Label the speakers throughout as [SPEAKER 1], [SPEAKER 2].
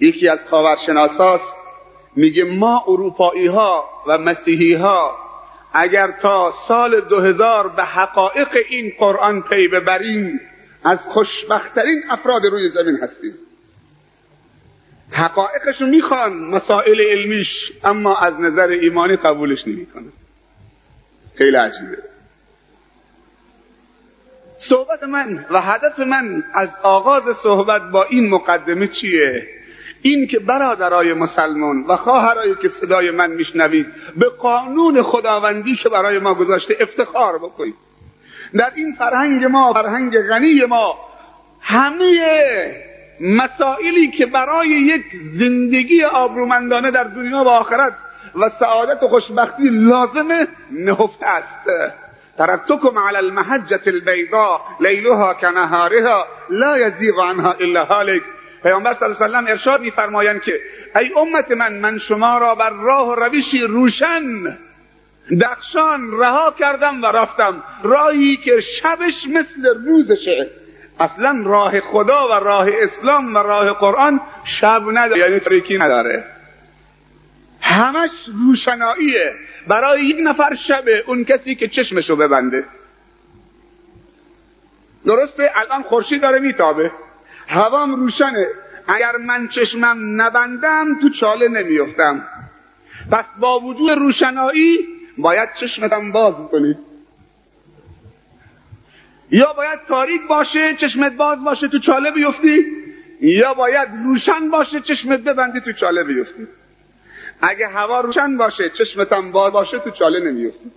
[SPEAKER 1] یکی از خاورشناساست. میگه ما اروپایی ها و مسیحی ها اگر تا سال 2000 به حقایق این قرآن پی ببریم از خوشبختترین افراد روی زمین هستیم. حقایقشو می‌خوان مسائل علمیش اما از نظر ایمانی قبولش نمی‌کنن. خیلی عجیبه. صحبت من و هدف من از آغاز صحبت با این مقدمه چیه؟ این که برادرای مسلمان و خواهرایی که صدای من میشنوید به قانون خداوندی که برای ما گذاشته افتخار بکنید. در این فرهنگ ما فرهنگ غنی ما همه مسائلی که برای یک زندگی آبرومندانه در دنیا و آخرت و سعادت و خوشبختی لازمه نهفته است. ترکتکم علی المحجة البیضاء لیلها کنهارها لا یزیغ عنها الا هالک. پیامبر صلی الله علیه و ارشاد میفرمایند که ای امت من من شما را بر راه و روشی روشن دخشان رها کردم و رفتم. راهی که شبش مثل روزشه. اصلا راه خدا و راه اسلام و راه قرآن شب نداره یعنی تاریکی نداره. همش روشناییه. برای یک نفر شبه اون کسی که چشمشو ببنده. درسته؟ الان خورشید داره میتابه. هوام روشنه. اگر من چشمم نبندم تو چاله نمیفتم. پس با وجود روشنایی باید چشمتم باز کنی. یا باید تاریک باشه چشمت باز باشه تو چاله بیفتی. یا باید روشن باشه چشمت ببندی تو چاله بیفتی. اگه هوا روشن باشه چشمتم باز باشه تو چاله نمیفتی.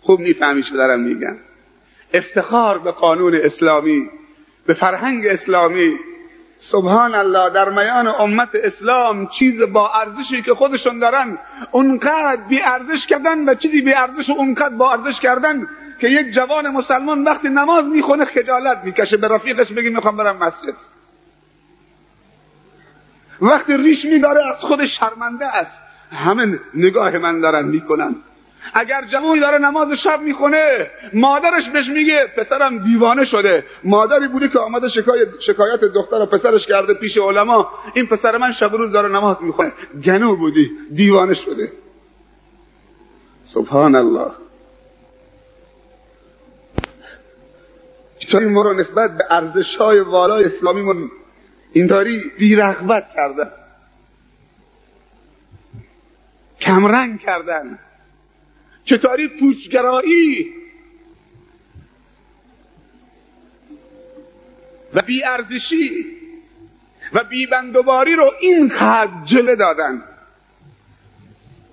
[SPEAKER 1] خوب می‌فهمی چه دارم میگم. افتخار به قانون اسلامی به فرهنگ اسلامی. سبحان الله در میان امت اسلام چیز با ارزشی که خودشون دارن اونقدر بی ارزش کردن و چیزی بی ارزش و اونقدر با ارزش کردن که یک جوان مسلمان وقتی نماز می‌خونه خجالت می‌کشه به رفیقش بگی می‌خوام برم مسجد. وقتی ریش میداره از خود شرمنده است. همه نگاه من دارن می‌کنن. اگر جوانی داره نماز شب می‌خونه مادرش بهش میگه پسرم دیوانه شده. مادری بوده که آمده شکایت, شکایت دختر و پسرش کرده پیش علما. این پسر من شب روز داره نماز می‌خونه. گنو بودی دیوانه شده. سبحان الله چطوری ما رو نسبت به ارزش های والای اسلامیمون اینطوری بیرغبت کردن؟ کمرنگ کردن. چطوری پوچگرایی؟ و بیارزشی و بیبندوباری رو اینقدر جله دادن.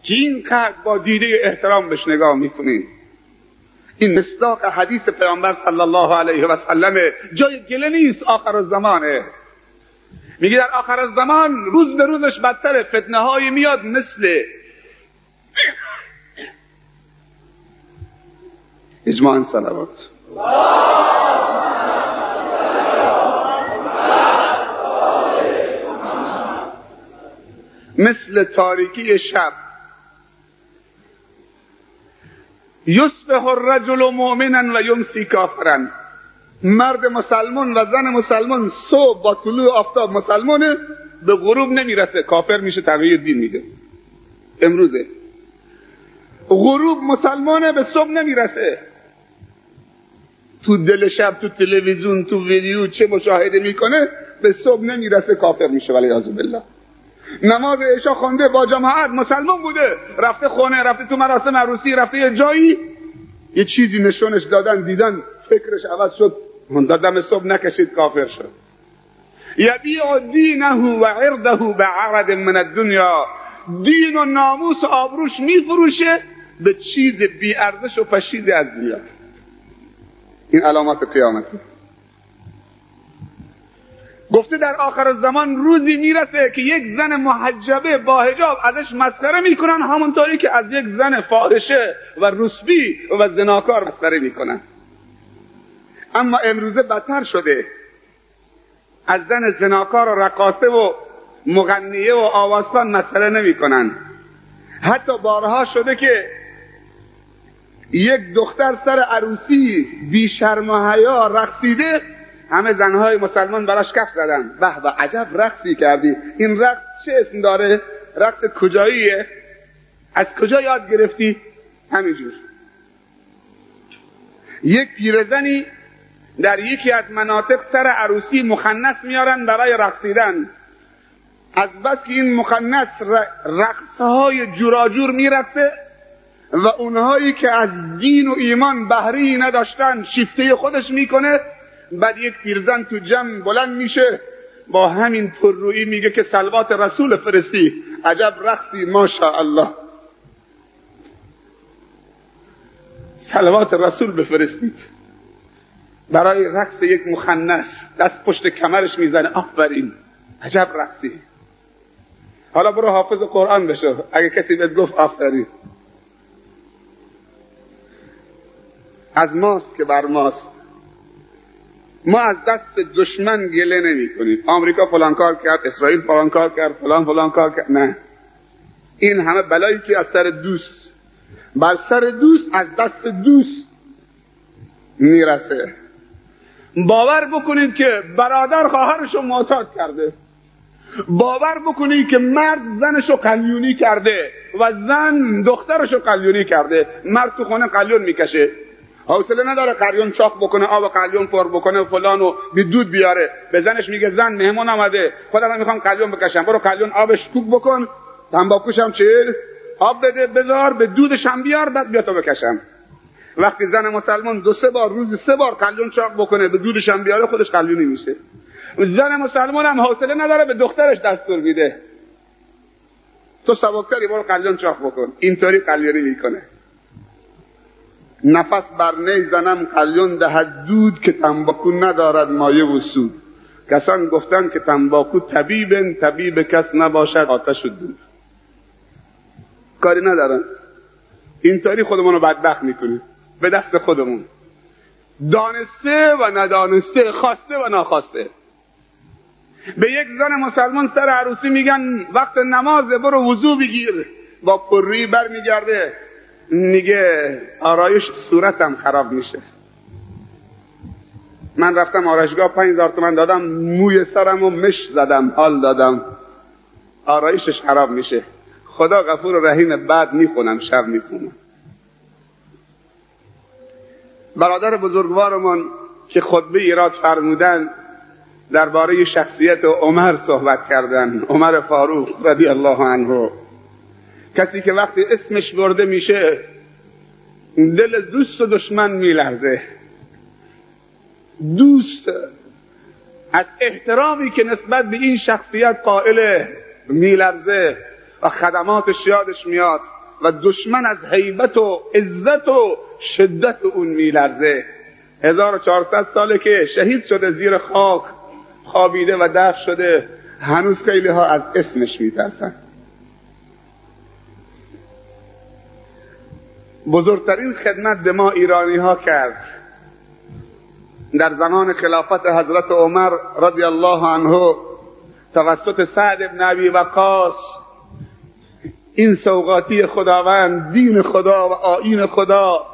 [SPEAKER 1] که اینقدر با دیده احترام بهش نگاه می‌کنیم این مصداق حدیث پیامبر صلی الله علیه و سلم جای گله نیست آخر زمانه میگه در آخر زمان روز به روزش بدتر فتنه های میاد مثل اجماع صلوات. مثل تاریکی شب. یصبح الرجل مؤمنا و یمسی کافرا. مرد مسلمان و زن مسلمان صبح با طلوع آفتاب مسلمانه به غروب نمی‌رسه. کافر میشه تغییر دین میده. امروزه. غروب مسلمانه به صبح نمی‌رسه. تو دل شب تو تلویزیون تو ویدیو چه مشاهده می‌کنه به صبح نمی‌رسه کافر میشه ولی عزو بالله. نماز عشا خونده با جماعت مسلمان بوده. رفته خونه رفته تو مراسم عروسی رفته یه جایی. یه چیزی نشونش دادن دیدن فکرش عوض شد. دم صبح نکشید کافر شد. یبیع دینه و عرضه به عرض من الدنیا. دین و ناموس و آبروش میفروشه به چیز بی ارزش و پشیزی از دنیا. این علامات قیامت. گفته در آخر زمان روزی می‌رسه که یک زن محجبه با حجاب ازش مسخره می‌کنن همونطوری که از یک زن فاحشه و رسبی و زناکار مسخره می‌کنن. اما امروزه بدتر شده. از زن زناکار و رقاصه و مغنیه و آوازخان مسخره نمی‌کنن. حتی بارها شده که یک دختر سر عروسی بی شرم و حیا رقصیده همه زنهای مسلمان براش کف زدن. به به عجب رقصی کردی. این رقص چه اسم داره؟ رقص کجاییه؟ از کجا یاد گرفتی؟ همینجور. یک پیرزنی در یکی از مناطق سر عروسی مخنس میارن برای رقصیدن. از بس که این مخنس رقصهای جوراجور میرقصه و اونهایی که از دین و ایمان بهری نداشتن شیفته خودش می‌کنه بعد یک پیرزن تو جمع بلند میشه با همین پررویی میگه که سلوات رسول فرستی. عجب رقصی ماشاءالله. سلوات رسول بفرستید برای رقص یک مخنس دست پشت کمرش می‌زنه. آفرین. عجب رقصی. حالا برو حافظ قرآن بشو. اگه کسی بهت گفت آفرین. از ماست که بر ماست. ما از دست دشمن گله نمی کنیم. آمریکا فلان کار کرد اسرائیل فلان کار کرد فلان فلان کار کرد. نه. این همه بلایی که از سر دوست. بر سر دوست از دست دوست می‌رسه. باور بکنید که برادر خواهرش رو معتاد کرده. باور بکنید که مرد زنش رو قلیونی کرده و زن دخترش رو قلیونی کرده. مرد تو خونه قلیون می‌کشه. حوصله نداره قلیون چاق بکنه آب قلیون پر بکنه و فلان و دود بیاره. به زنش میگه زن مهمون آمده. خودم می‌خوام قلیون بکشم. برو قلیون آبش کوک بکن. تنباکوشم چه آب بده بذار به دودش هم بیار بعد بیا تو بکشم. وقتی زن مسلمان دو سه بار روزی سه بار قلیون چاق بکنه به دودش هم بیاره خودش قلیونی میشه. زن مسلمان هم حوصله نداره به دخترش دستور میده. تو سبکتری برو قلیون چاق بکن. اینطوری قلیونی می‌کنه. نفس بر نی زنم قلیون دهد دود که تنباکو ندارد مایه و سود. کسان گفتن که تنباکو طبیب طبیب کس نباشد آتش و دود. کاری ندارن. اینطوری خودمون رو بدبخت می‌کنیم. به دست خودمون. دانسته و ندانسته خواسته و ناخواسته. به یک زن مسلمان سر عروسی میگن وقت نماز برو وضو بگیر. با پروی برمیگرده. میگه آرایش صورتم خراب میشه. من رفتم آرایشگاه پنج هزار تومن دادم موی سرم و مش زدم حال دادم. آرایشش خراب میشه. خدا غفور و رحیم بعد می‌خونم شب می‌خونم. برادر بزرگوارمان که خطبه ایراد فرمودن درباره شخصیت عمر صحبت کردن. عمر فاروق رضی الله عنه. کسی که وقتی اسمش برده میشه دل دوست و دشمن میلرزه. دوست از احترامی که نسبت به این شخصیت قائله میلرزه و خدماتش یادش میاد و دشمن از حیبت و عزت و شدت اون میلرزه. 1400 ساله که شهید شده زیر خاک خوابیده و دفن شده. هنوز خیلی ها از اسمش میترسن. بزرگترین خدمت به ما ایرانی ها کرد. در زمان خلافت حضرت عمر رضی الله عنه توسط سعد ابن ابی وقاص این سوقاتی خداوند دین خدا و آین خدا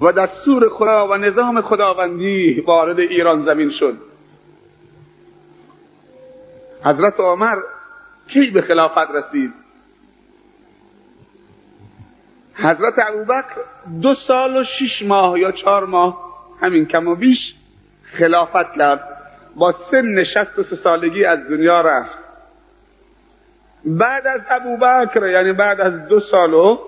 [SPEAKER 1] و دستور خدا و نظام خداوندی وارد ایران زمین شد. حضرت عمر کی به خلافت رسید؟ حضرت ابوبکر دو سال و شش ماه یا چهار ماه همین کم و بیش خلافت کرد. با سن شست و سه سالگی از دنیا رفت. بعد از ابوبکر یعنی بعد از دو سال و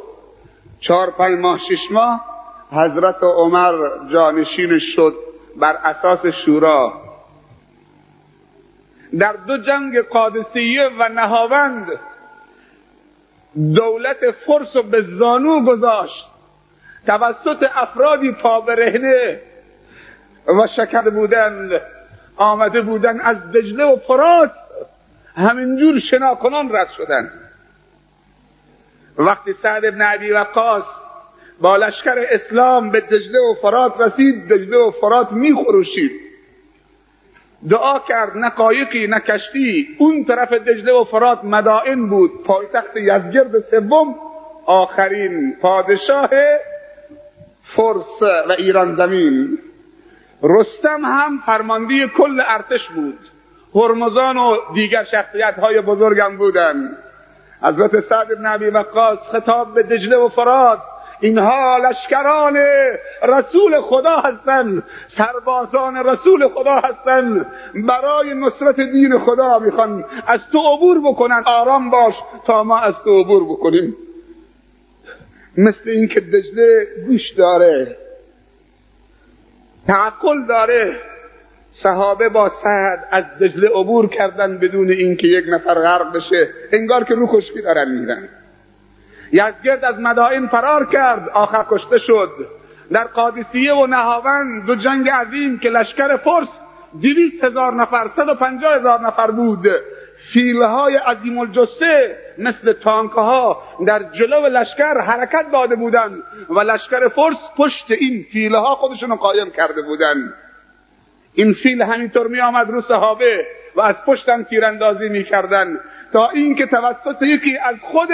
[SPEAKER 1] چهار پنج ماه شش ماه حضرت عمر جانشین شد بر اساس شورا. در دو جنگ قادسیه و نهاوند دولت فرس و به زانو گذاشت. توسط افرادی پابرهنه و شکر بودند آمده بودن از دجله و فرات همینجور شناکنان رد شدن. وقتی سعد ابن عبی وقاص با لشکر اسلام به دجله و فرات رسید دجله و فرات می خروشید دعا کرد نه قایقی نه کشتی. اون طرف دجله و فرات مدائن بود. پایتخت یزگرد سوم آخرین پادشاه فرس و ایران زمین. رستم هم فرماندهی کل ارتش بود. هرمزان و دیگر شخصیت های بزرگم بودن. حضرت سعد بن عبی وقاص خطاب به دجله و فرات اینها لشکران رسول خدا هستند سربازان رسول خدا هستند برای نصرت دین خدا می‌خوان از تو عبور بکنن. آرام باش تا ما از تو عبور بکنیم. مثل اینکه دجله گوش داره تعقل داره. صحابه با سعد از دجله عبور کردن بدون اینکه یک نفر غرق بشه انگار که رو خشکی دارن میرن. یزگرد از مدائن فرار کرد آخر کشته شد. در قادسیه و نهاوند دو جنگ عظیم که لشکر فرس دویست هزار نفر صد و پنجاه هزار نفر بود. فیلهای عظیم الجسه مثل تانک ها در جلو لشکر حرکت داده بودند و لشکر فرس پشت این فیلها خودشون قایم کرده بودند. این فیل همینطور می آمد رو صحابه و از پشتم تیراندازی می‌کردن تا اینکه توسط یکی از خود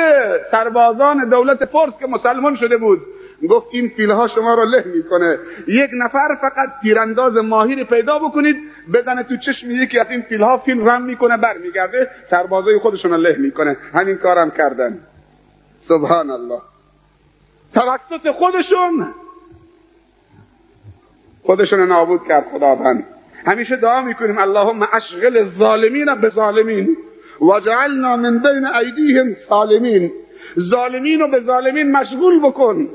[SPEAKER 1] سربازان دولت فرس که مسلمان شده بود گفت این فیلها شما رو له می‌کنه. یک نفر فقط تیرانداز ماهری پیدا بکنید بزنه تو چشم یکی از این فیلها فیل رم می‌کنه برمیگرده سربازای خودشون له می‌کنه. همین کارم کردن. سبحان الله. توسط خودشون خودشون نابود کرد خداوند. همیشه دعا می‌کنیم اللهم اشغل الظالمین به ظالمین وجعلنا من بین ایدیهم ظالمین ظالمین رو به ظالمین مشغول بکن.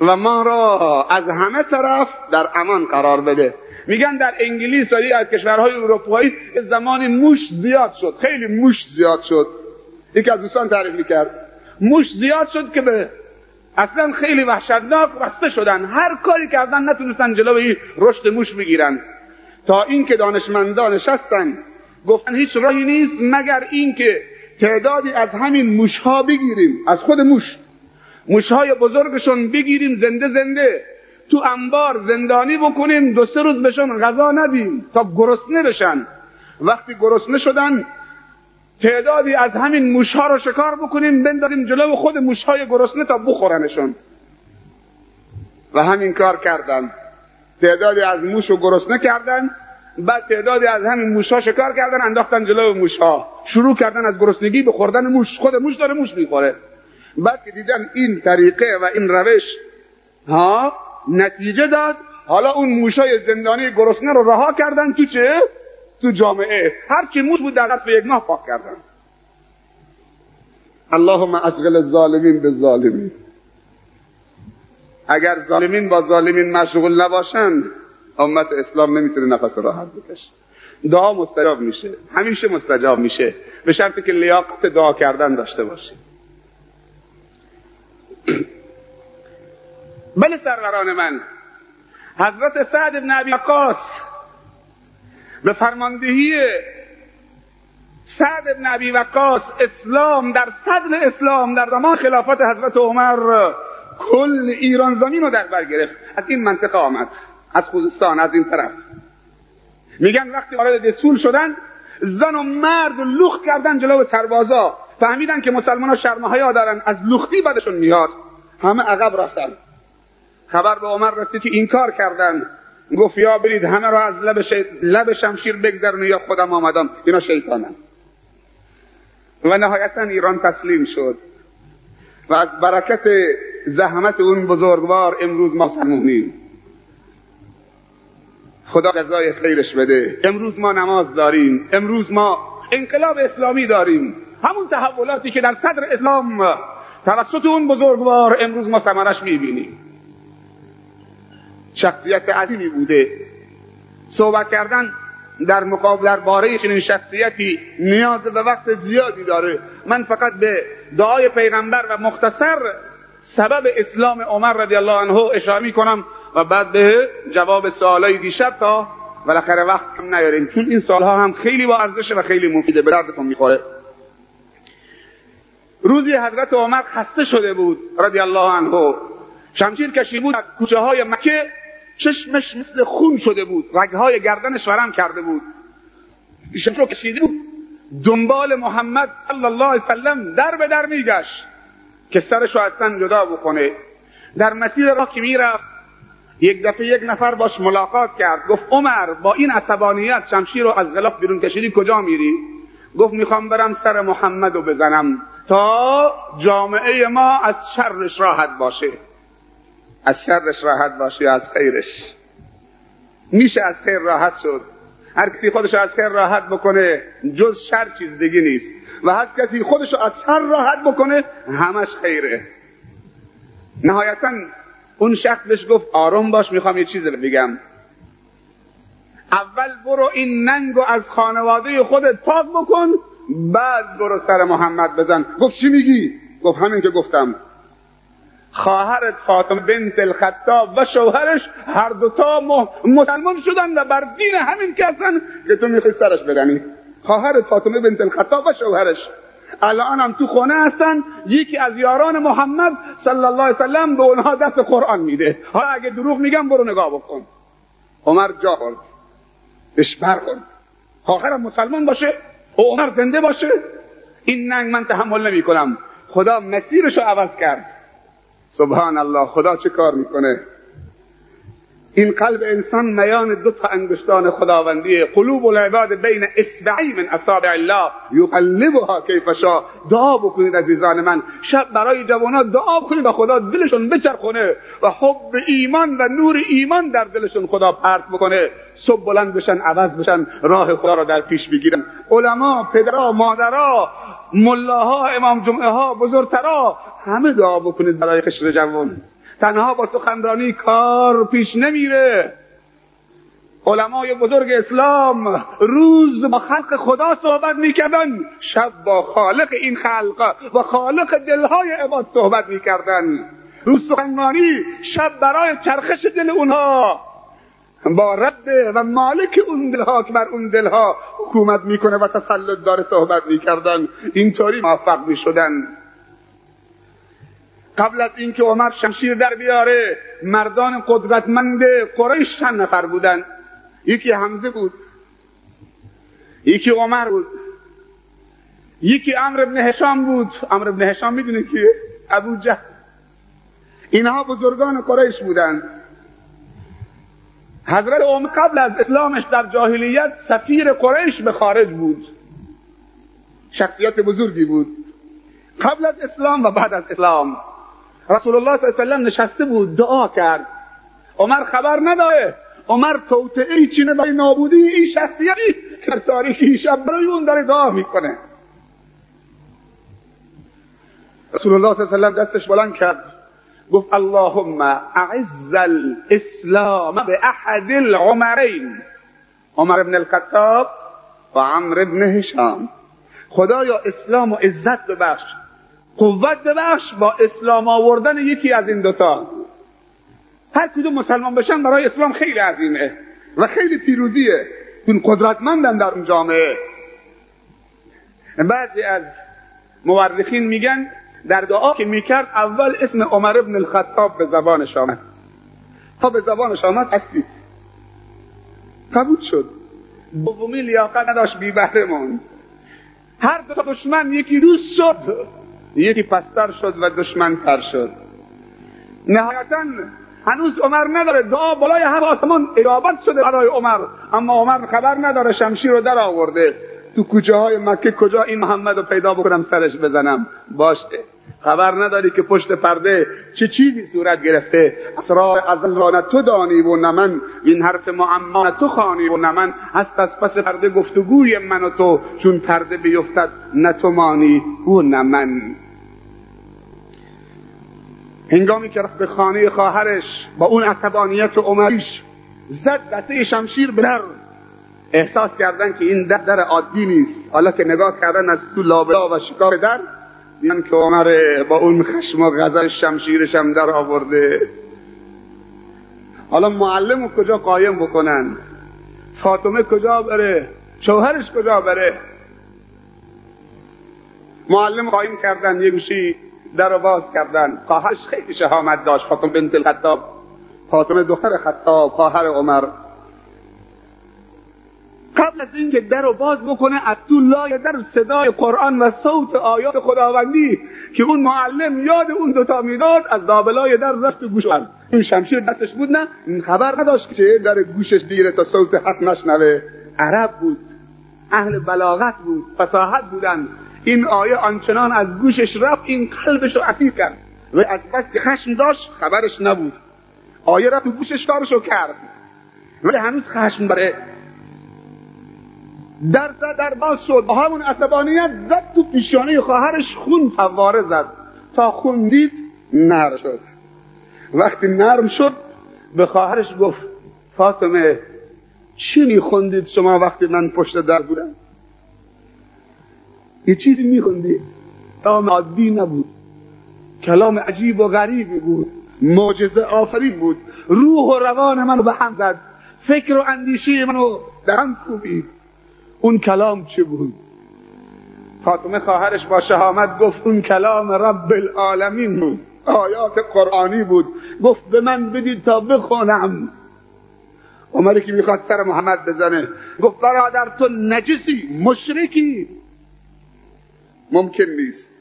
[SPEAKER 1] و ما را از همه طرف در امان قرار بده. میگن در انگلیس و از کشورهای اروپایی زمانی موش زیاد شد. خیلی موش زیاد شد. یکی از دوستان تعریف می‌کرد. موش زیاد شد که به اصلا خیلی وحشتناک بسته شدن. هر کاری کردن نتونستن جلوی رشد موش بگیرن. تا اینکه دانشمندان نشستن. گفتن هیچ راهی نیست مگر اینکه تعدادی از همین موشها بگیریم. از خود موش. موشهای بزرگشون بگیریم زنده زنده. تو انبار زندانی بکنیم. دو سه روز بهشون غذا ندیم تا گرسنه بشن. وقتی گرسنه شدن تعدادی از همین موشها رو شکار بکنیم بندازیم جلو خود موشهای گرسنه تا بخورنشون. و همین کار کردن. تعدادی از موش رو گرسنه کردن بعد تعدادی از همین موشها شکار کردن انداختن جلو موشها شروع کردن از گرسنگی به خوردن موش. خود موش داره موش می‌خوره. بعد که دیدن این طریقه و این روش ها نتیجه داد. حالا اون موشای زندانی گرسنه رو رها کردن تو چه؟ تو جامعه. هر کی موش بود در به یک ماه پاک کردن. اللهم اشغل الظالمین بالظالمین. اگر ظالمین با ظالمین مشغول نباشن امت اسلام نمی‌تونه نفس راحت بکشه. دعا مستجاب میشه. همیشه مستجاب میشه. به شرطی که لیاقت دعا کردن داشته باشی. بله سروران من. حضرت سعد بن وقاص به فرماندهی سعد بن عبی وقاص اسلام در صدر اسلام در زمان خلافت حضرت عمر کل ایران زمین رو در بر گرفت. از این منطقه آمد از خوزستان از این طرف. میگن وقتی وارد دسول شدن زن و مرد لخت کردن جلو سربازا. فهمیدن که مسلمان ها شرمه ها دارن از لختی بدشون میاد. همه عقب رفتن. خبر به عمر رسید که این کار کردن. گفت یا برید همه را از لب, لب شمشیر بگذرن یا خودم آمدم. اینا شیطانن. و نهایتا ایران تسلیم شد. و از برکت زحمت اون بزرگوار امروز ما سمونیم خدا جزای خیرش بده. امروز ما نماز داریم. امروز ما انقلاب اسلامی داریم. همون تحولاتی که در صدر اسلام توسط اون بزرگوار امروز ما ثمرش می‌بینیم. شخصیت عظیمی بوده. صحبت کردن در مقابل در باره چنین شخصیتی نیاز به وقت زیادی داره. من فقط به دعای پیغمبر و مختصر سبب اسلام عمر رضی الله عنه اشاره می کنم و بعد به جواب سوالای دیشب تا بالاخره وقت کم نیاریم. چون این سالها هم خیلی با ارزش و خیلی مفیده به دردتون می‌خوره. روزی حضرت عمر خسته شده بود رضی الله عنه. شمشیر کشی بود کوچه های مکه چشمش مثل خون شده بود. رگهای گردنش ورم کرده بود. شمشیر رو کشیده بود. دنبال محمد صلی الله علیه وسلم در به در میگشت که سرش رو اصلا جدا بکنه. در مسیر راه که می‌رفت یک دفعه یک نفر باش ملاقات کرد. گفت عمر با این عصبانیت شمشیر رو از غلاف بیرون کشیدی کجا میری؟ گفت می‌خوام برم سر محمد رو بزنم تا جامعه ما از شرش راحت باشه. از شرش راحت باشه از خیرش. میشه از خیر راحت شد. هر کسی خودش از خیر راحت بکنه جز شر چیز دیگه نیست. و هر کسی خودش از شر راحت بکنه همش خیره. نهایتا اون شخص بهش گفت آروم باش می‌خوام یه چیز بگم. اول برو این ننگو از خانواده خودت پاک بکن بعد برو سر محمد بزن. گفت چی میگی؟ گفت همین که گفتم. خواهرت فاطمه بنت الخطاب و شوهرش هر دوتا مسلمان شدن و بر دین همین کسن که تو می‌خوای سرش بزنی. خواهرت فاطمه بنت الخطاب و شوهرش الان هم تو خونه هستن یکی از یاران محمد صلی الله علیه وسلم به اونها دست قرآن میده. حالا اگه دروغ میگم برو نگاه بکن. عمر جا خورد. بهش برخورد خواهرم مسلمان باشه. عمر زنده باشه. این ننگ من تحمل نمی کنم خدا مسیرش رو عوض کرد. سبحان الله خدا چه کار می‌کنه؟ این قلب انسان میان دو تا انگشتان خداوندی قلوب العباد بین اصبعی من اصابع الله. یقلبها کیف شاء دعا بکنید عزیزان من. شب برای جوانات دعا کنید و خدا دلشون بچرخونه و حب ایمان و نور ایمان در دلشون خدا پرت بکنه. صبح بلند بشن عوض بشن راه خدا را در پیش بگیرن. علما پدرها مادرها ملاها امام جمعه ها بزرگترا همه دعا بکنید برای خشر جوان. تنها با سخنرانی کار پیش نمیره. علمای بزرگ اسلام روز با خلق خدا صحبت می‌کردن شب با خالق این خلق و خالق دلهای عباد صحبت می‌کردن. روز سخنرانی شب برای چرخش دل اونها. با رد و مالک اون دلها که بر اون دلها حکومت می‌کنه و تسلط داره صحبت می‌کردن اینطوری موفق می‌شدن. قبل از اینکه عمر شمشیر در بیاره مردان قدرتمند قریش چند نفر بودن؟ یکی حمزه بود یکی عمر بود یکی امر ابن هشام بود. امر ابن هشام می‌دونه که ابو جهل. اینها بزرگان قریش بودند حضرت عمر قبل از اسلامش در جاهلیت سفیر قریش به خارج بود. شخصیت بزرگی بود. قبل از اسلام و بعد از اسلام. رسول الله صلی الله علیه وسلم نشسته بود دعا کرد. عمر خبر نداره. عمر توطئه چینه برای نابودی این شخصیتی در تاریخی شب برای اون داره دعا می‌کنه. رسول الله صلی الله علیه وسلم دستش بلند کرد. گفت اللهم اعز الاسلام به احد العمرین عمر ابن الخطاب و عمر ابن هشام. خدایا اسلام و عزت ببخش. قوت ببخش با اسلام آوردن یکی از این دوتا. هر کدوم مسلمان بشن برای اسلام خیلی عظیمه و خیلی پیروزیه. چون قدرتمندن در اون جامعه. بعضی از مورخین میگن در دعا که می‌کرد اول اسم عمر ابن الخطاب به زبانش آمد. تا به زبانش آمد اصلی. قبول شد. دومی لیاقت نداشت بی بهره هر دو دشمن یکی دوست شد. یکی پستر شد و دشمن تر شد. نهایتا هنوز عمر نداره. دعا بالای هر آسمان اجابت شده برای عمر. اما عمر خبر نداره شمشیر رو در آورده. تو کوچه های مکه کجا این محمد رو پیدا بکنم سرش بزنم؟ باشه. خبر نداری که پشت پرده چه چیزی صورت گرفته؟ اسرار ازل را تو دانی و نمن این حرف معما تو خانی و نمن هست از پس پرده گفتگوی من و تو. چون پرده بیفتد نه تو مانی و نمن هنگامی که رفت به خانه خواهرش با اون عصبانیت عمریش زد دسته شمشیر به احساس کردن که این در در عادی نیست. حالا که نگاه کردن از تو لابلا و شکار در دیدن که عمر با اون خشم و غزل شمشیرش هم در آورده. حالا معلم کجا قایم بکنن؟ فاطمه کجا بره؟ شوهرش کجا بره؟ معلم قایم کردن یه گوشی در باز کردن. خواهرش خیلی شهامت داشت فاطمه بنت الخطاب. فاطمه دختر خطاب خواهر عمر. قبل از اینکه در رو باز بکنه لای در صدای قرآن و صوت آیات خداوندی که اون معلم یاد اون دوتا می‌داد از دابلای در رفت گوش این شمشیر دستش بود نه؟ این خبر نداشت که در گوشش دیره تا صوت حق نشنوه. عرب بود اهل بلاغت بود فصاحت بودن این آیه آنچنان از گوشش رفت این قلبش رو اسیر کرد و از بس که خشم داشت خبرش نبود. آیه رفت گوشش کارشو کرد. ولی هنوز خشم داره در زد در باز شد. همون عصبانیت زد تو پیشانه خواهرش خون فواره زد. تا خون دید نر شد. وقتی نرم شد به خواهرش گفت فاطمه چی میخوندید شما وقتی من پشت در بودم. یه چیزی میخوندید کلام عادی نبود. کلام عجیب و غریبی بود. معجزه آفرین بود. روح و روان منو به هم زد. فکر و اندیشه منو در هم کوبید. اون کلام چه بود؟ فاطمه خواهرش با شهامت گفت اون کلام رب العالمین بود. آیات قرآنی بود. گفت به من بدید تا بخونم. عمری که می‌خواد سر محمد بزنه. گفت برادر تو نجسی مشرکی. ممکن نیست.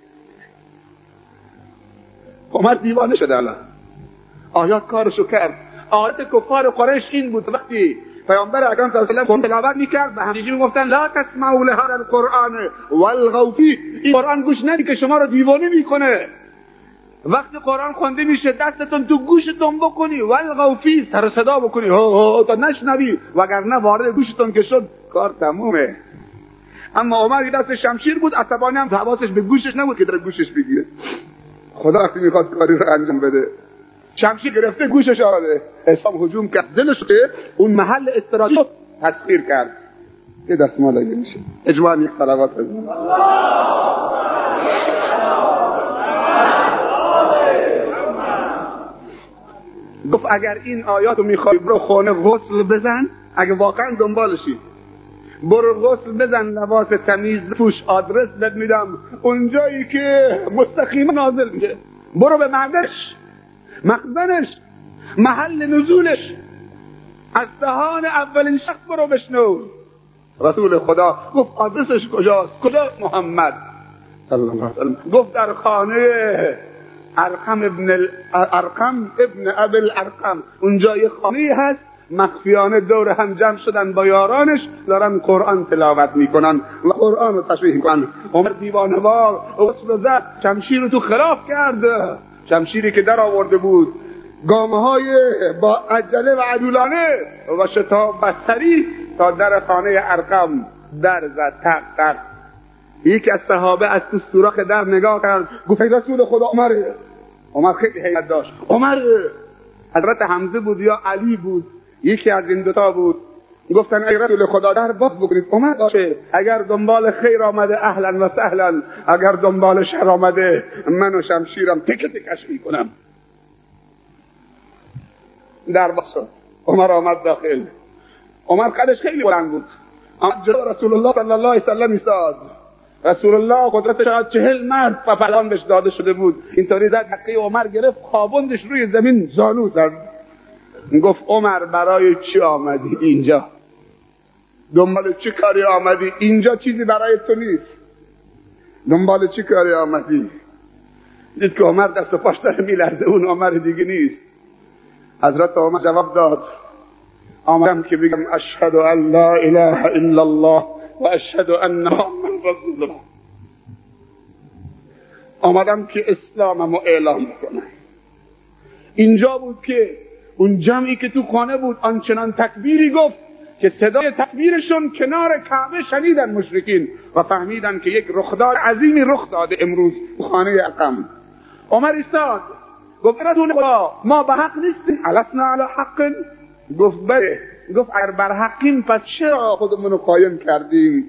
[SPEAKER 1] عمر دیوانه شده الان. آیات کارشو کرد. آیات کفار قریش این بود. وقتی پیامبر اکرم صلی الله علیه و تلاوت می‌کرد به همدیگه می‌گفتن لا تسمعوا لهذا القرآن والغوا این قرآن گوش ندی که شما رو دیوانه می‌کنه. وقتی قرآن خونده میشه دستتون تو گوشتون بکنی. والغوا فی سر صدا بکنی. هو تا نشنوی. وگرنه وارد گوشتون که شد کار تمومه. اما عمر دست شمشیر بود عصبانی هم حواسش به گوشش نبود که در گوشش بگیره. خدا وقتی می‌خواد کاری رو انجام بده. شمشیر گرفته گوشش آده اسلام هجوم کرد. دلش که اون محل استراتژی تسخیر کرد. یه دستمال اگه میشه. اجماع یک صلوات بزن. گفت اگر این آیات رو می‌خوای برو خونه غسل بزن. اگه واقعا دنبالشی. برو غسل بزن لباس تمیز توش آدرس بد میدم. اونجایی که مستقیم نازل میشه. برو به مردش. مخزنش محل نزولش. از دهان اولین شخص برو بشنو. رسول خدا گفت آدرسش کجاست؟ کجاست؟ محمد. صلی الله علیه گفت در خانه ارقم ابن ارقم ابن ابل ارقم اونجا یه خانه هست. مخفیانه دور هم جمع شدن با یارانش. دارن قرآن تلاوت می‌کنن و قرآن رو تشریح می‌کنن. عمر دیوانوار اصل زد شمشیر رو تو خلاف کرد شمشیری که در آورده بود گامه های با عجله و عدولانه و شتاب بستری تا در خانه ارقم در زد تق تق. یکی از صحابه از تو سوراخ در نگاه کرد گفت رسول خدا عمر. عمر خیلی حیلت داشت. عمر حضرت حمزه بود یا علی بود؟ یکی از این دوتا بود. گفتن ای رسول خدا در باز بکنید عمر باشه اگر دنبال خیر آمده اهلا و سهلا. اگر دنبال شر آمده من و شمشیرم تک تکش می‌کنم. در باز شد. عمر آمد داخل. عمر قدش خیلی بلند بود. جلو رسول الله صلی الله علیه وسلم ایستاد. رسول الله قدرت شاید چهل مرد فلان بهش داده شده بود. اینطوری زد حقه عمر گرفت خوابوندش روی زمین زانو زد. گفت عمر برای چی آمدی اینجا؟ دنبال چی کاری آمدی؟ اینجا چیزی برای تو نیست. دنبال چی کاری آمدی؟ دید که عمر دست پاش داره میلرزه اون عمر دیگه نیست. حضرت عمر جواب داد. آمدم که بگم اشهد ان لا اله الا الله و اشهد ان محمد رسول الله. آمدم که اسلامم رو اعلام کنم. اینجا بود که اون جمعی که تو خانه بود آنچنان تکبیری گفت. که صدای تکبیرشون کنار کعبه شنیدن مشرکین و فهمیدن که یک رخداد عظیمی رخ داده امروز خانه اقم. عمر ایستاد. گفت خدا ما به حق نیستیم. علسنا علی حق گفت بله. گفت اگر بر حقیم پس چرا خودمون رو قایم کردیم؟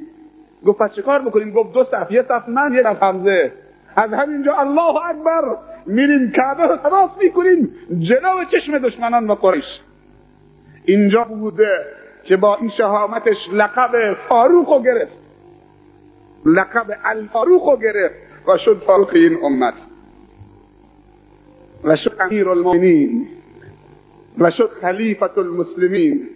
[SPEAKER 1] گفت پس چه کار بکنیم؟ گفت دو صف یه صف من یه صف حمزه. از همینجا الله اکبر. میریم کعبه رو تواف می‌کنیم جلو چشم دشمنان و قریش. اینجا بوده. که با این شهامتش لقب فاروق رو گرفت. لقب الفاروق رو گرفت و شد فاروق این امت. و شد امیر المؤمنین. و شد خلیفت المسلمین.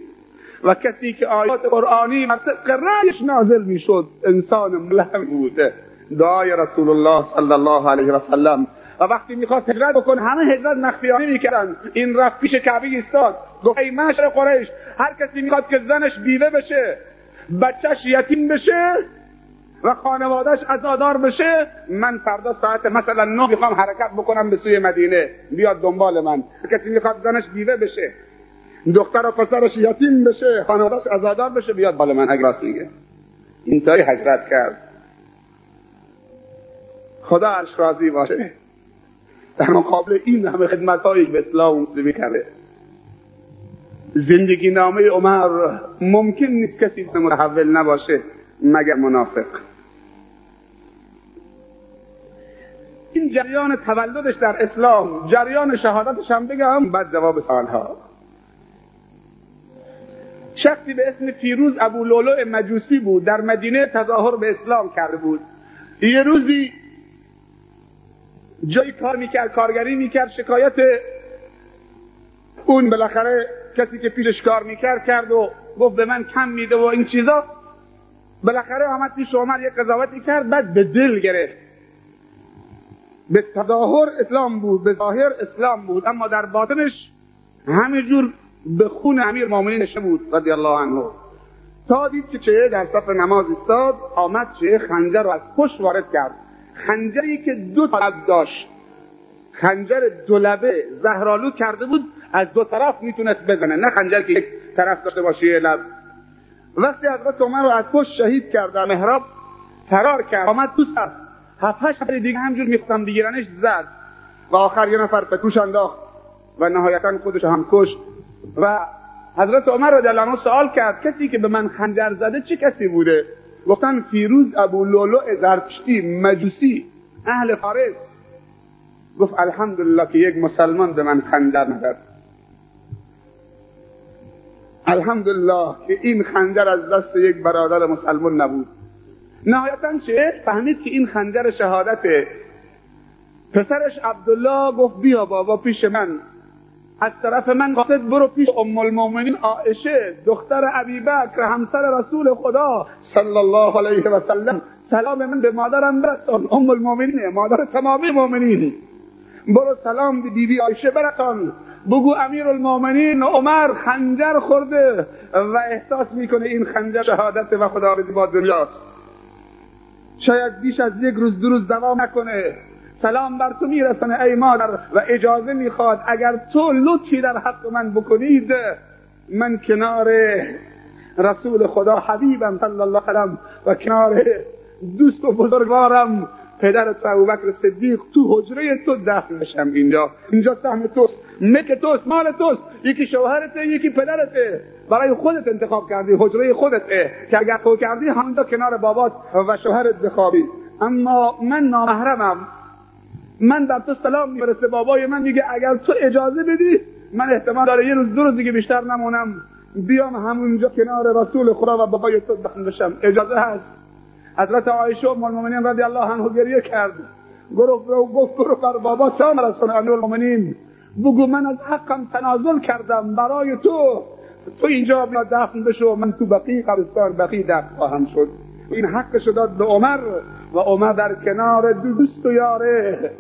[SPEAKER 1] و کسی که آیات قرآنی طبق رأیش نازل می‌شد انسان ملهم بوده. دعای رسول الله صلی الله علیه و سلم. و وقتی می‌خواد هجرت بکنه همه هجرت مخفیانه می‌کردن. این رفت پیش کعبه ایستاد. گفت ای معشر قریش هر کسی می‌خواد که زنش بیوه بشه بچهش یتیم بشه و خانوادهش ازادار بشه من فردا ساعت مثلا نه می‌خوام حرکت بکنم به سوی مدینه. بیاد دنبال من. کسی می‌خواد زنش بیوه بشه دختر و پسرش یتیم بشه خانوادهش ازادار بشه بیاد بالا من. اگه راست میگه. اینطوری حجرت کرد. خدا عرش راضی باشه. در مقابل این همه خدمت هایی به اسلام مسلمی کرده. زندگی نامه عمر ممکن نیست کسی متحول نباشه مگر منافق. این جریان تولدش در اسلام جریان شهادتش هم بگم بعد جواب سالها شخصی به اسم فیروز ابو لولو مجوسی بود در مدینه تظاهر به اسلام کرده بود. یه روزی جایی کار می‌کرد کارگری می‌کرد شکایت اون بالاخره کسی که پیشش کار می‌کرد کرد و گفت به من کم میده و این چیزا. بالاخره آمد پیش عمر یک قضاوتی کرد بعد به دل گرفت. به تظاهر اسلام بود به ظاهر اسلام بود اما در باطنش همینجور به خون امیر مؤمنین نشه بود رضی الله عنه. تا دید که چه در صف نماز استاد آمد چه خنجر رو از پشت وارد کرد. خنجری که دو طرف داشت. خنجر دولبه زهرالو کرده بود از دو طرف می‌تونست بزنه. نه خنجر که یک طرف داشته باشه یه لب. وقتی حضرت عمر رو از پشت شهید کرد محراب فرار کرد آمد تو سر. هفت هشت دیگه همجور می‌خواستم بگیرنش زد. و آخر یه نفر پتوش انداخت و نهایتا خودش هم کشت. و حضرت عمر الله عنه سوال کرد کسی که به من خنجر زده چه کسی بوده؟ گفتن فیروز ابو لولو زرتشتی مجوسی اهل فارس. گفت الحمدلله که یک مسلمان به من خنجر نزد. الحمدلله که این خنجر از دست یک برادر مسلمان نبود. نهایتا چه؟ فهمید که این خنجر شهادته پسرش عبدالله گفت بیا بابا پیش من. از طرف من قاصد برو پیش ام المؤمنین عائشه دختر ابی بکر همسر رسول خدا صلی الله علیه و سلم. سلام من به مادرم برسان ام المؤمنین مادر تمامی مؤمنین. برو سلام به بیبی عایشه برسان بگو امیر المؤمنین عمر خنجر خورده و احساس می‌کنه این خنجر شهادت و خدا با دنیاست. شاید بیش از یک روز دو روز دوام نکنه. سلام بر تو میرسانه ای مادر و اجازه می‌خواد اگر تو لطفی در حق من بکنید من کنار رسول خدا حبیبم صلی الله علیه و کنار دوست و بزرگوارم پدر تو ابوبکر صدیق تو حجره تو دفن بشم اینجا. اینجا سهم توست مک توست مال توست یکی شوهرته یکی پدرته. برای خودت انتخاب کردی حجره خودته که اگر تو کردی همونجا کنار بابات و شوهرت بخوابی. اما من نامحرمم. من در تو سلام می‌رسه بابای من میگه اگر تو اجازه بدی من احتمال داره یه روز دو روز دیگه بیشتر نمونم. بیام همونجا کنار رسول خدا و بابای تو دفن بشم اجازه هست؟ حضرت عایشه ام المؤمنین رضی الله عنها گریه کرد. گفت گفت برو بر بابا سلام رسول المؤمنین بگو من از حقم تنازل کردم. برای تو. تو اینجا بیا دفن بشو. من تو بقی قبرستان بقی دفن خواهم شد. این حقش داد به عمر و عمر در کنار دوست و یاره.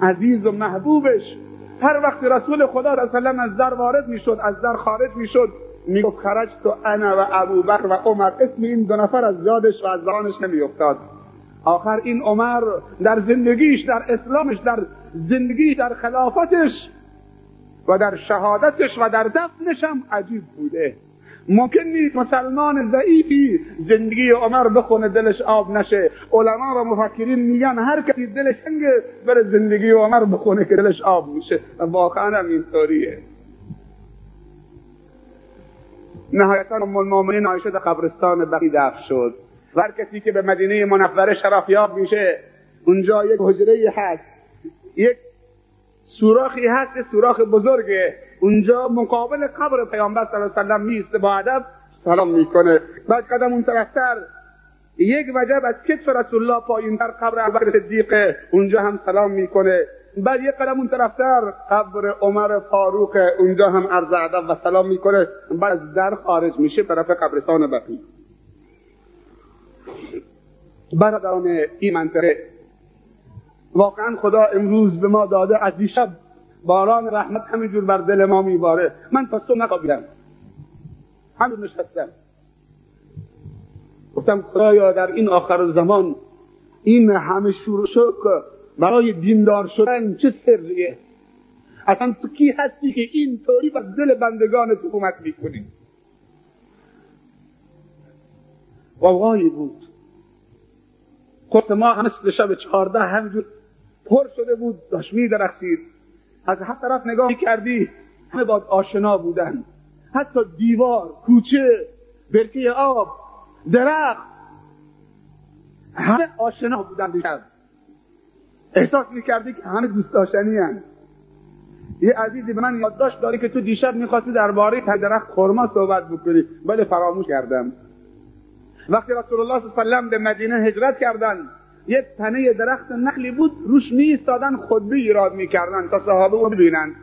[SPEAKER 1] عزیز و محبوبش. هر وقت رسول خدا رسول از در وارد می‌شد از در خارج می‌شد می‌گفت خرج تو انا و ابوبکر و عمر. اسم این دو نفر از یادش و از زانش نمیافتاد. آخر این عمر در زندگیش در اسلامش در زندگی در خلافتش و در شهادتش و در دفنش هم عجیب بوده. ممکن نیست مسلمان ضعیفی زندگی عمر بخونه دلش آب نشه. علما و مفکرین میگن هر کسی دلش سنگ بره زندگی عمر بخونه که دلش آب میشه. واقعا هم اینطوریه. نهایتا ام المؤمنین عایشه در قبرستان بقی دفن شد. و هر کسی که به مدینه منوره شرافیاب میشه اونجا یک حجره هست. یک سوراخی هست سوراخ بزرگه. اونجا مقابل قبر پیامبر صلی الله علیه و میسته با ادب سلام می‌کنه. بعد قدم اون طرفتر. یک وجب از کتف رسول الله پایین در قبر ابوبکر صدیق اونجا هم سلام می‌کنه. بعد یه قدم اون طرفتر قبر عمر فاروق اونجا هم عرض ادب و سلام می‌کنه. بعد از در خارج میشه طرف قبرستان بقی برادران این منطقه واقعا خدا امروز به ما داده از دیشب باران رحمت همینجور بر دل ما میباره. من تا صبح نخوابیدم همین نشستم گفتم خدایا در این آخر زمان این همه شور و شک برای دیندار شدن چه سریه؟ اصلا تو کی هستی که این طوری بر دل بندگان تو حکومت می‌کنی؟ وای بود. قرص ما مثل شب چهارده همجور پر شده بود. داشت میدرخشید. از هر طرف نگاه کردی همه باد آشنا بودن. حتی دیوار کوچه برکه آب درخت همه آشنا بودن دیشب. احساس می‌کردی که همه دوست داشتنی. یه عزیزی به من یادداشت داری که تو دیشب می‌خواستی درباره درخت خرما صحبت بکنی. ولی فراموش کردم. وقتی رسول الله صلی الله علیه و به مدینه هجرت کردن یک تنه درخت نخلی بود روش می ایستادن خطبه ایراد می‌کردن تا صحابه رو ببینن.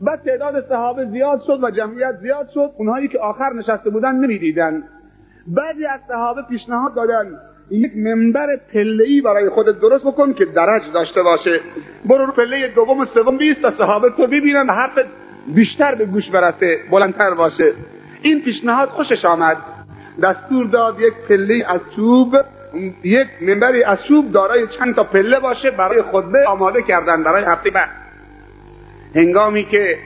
[SPEAKER 1] بعد تعداد صحابه زیاد شد و جمعیت زیاد شد اونهایی که آخر نشسته بودن نمی‌دیدن. بعضی از صحابه پیشنهاد دادن یک منبر ای برای خودت درست بکن که درج داشته باشه. برو رو پله دوم و سوم بیست تا صحابه تو ببینن و حرفت بیشتر به گوش برسه بلندتر باشه. این پیشنهاد خوشش آمد. دستور داد یک پله از چوب یک منبری از چوب دارای چند تا پله باشه برای خطبه آماده کردن برای هفته بعد. هنگامی که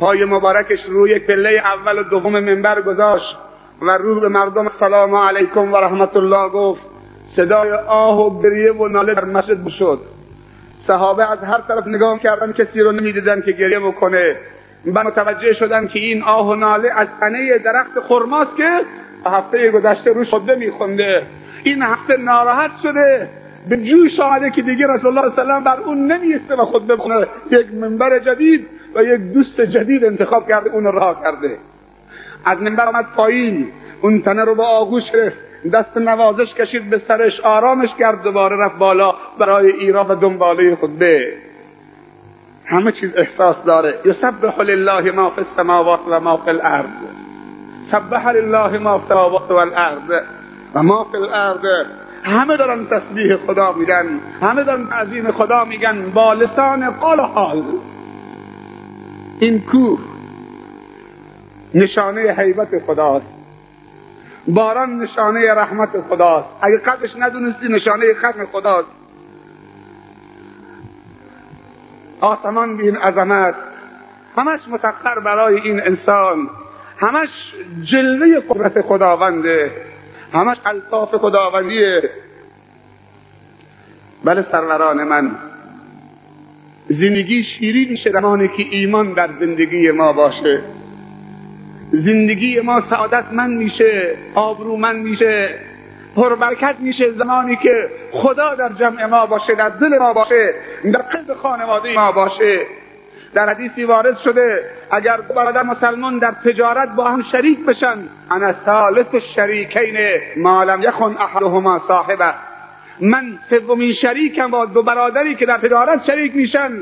[SPEAKER 1] پای مبارکش روی یک پله اول و دوم منبر گذاشت و رو به مردم سلام علیکم و رحمت الله گفت صدای آه و گریه و ناله در مسجد شد. صحابه از هر طرف نگاه کردن کسی رو نمی‌دیدن که گریه بکنه. و متوجه شدن که این آه و ناله از تنه درخت خرماست که هفته گذشته رو شده میخونده. این هفته ناراحت شده. به جوش آمده که دیگه رسول الله صلی بر اون نمیسته و خود بخونه یک منبر جدید و یک دوست جدید انتخاب کرده اون راه کرده. از منبر آمد پایین. اون تنه رو با آغوش گرفت. دست نوازش کشید به سرش. آرامش کرد. دوباره رفت بالا برای ایران و دنباله خطبه. همه چیز احساس داره. یسبح لله ما فی السماوات و ما فی الارض. سبح لله ما فی السماوات و الارض. و ما فی الارض همه دارن تسبیح خدا میگن همه دارن تعظیم خدا میگن با لسان قال حال. این کوه نشانه حیبت خداست. باران نشانه رحمت خداست. اگه قدش ندونستی نشانه ختم خداست. آسمان به این عظمت. همش مسخر برای این انسان. همش جلوه قدرت خداونده. همش الطاف خداوندیه. بله سروران من زندگی شیرین میشه زمانی که ایمان در زندگی ما باشه. زندگی ما سعادتمند میشه آبرومند میشه پربرکت میشه زمانی که خدا در جمع ما باشه در دل ما باشه در قلب خانواده ما باشه. در حدیثی وارد شده اگر برادر مسلمان در تجارت با هم شریک بشن انا ثالث شریکین ما لم یخن احدهما صاحبه. من سومین شریکم با دو برادری که در تجارت شریک میشن.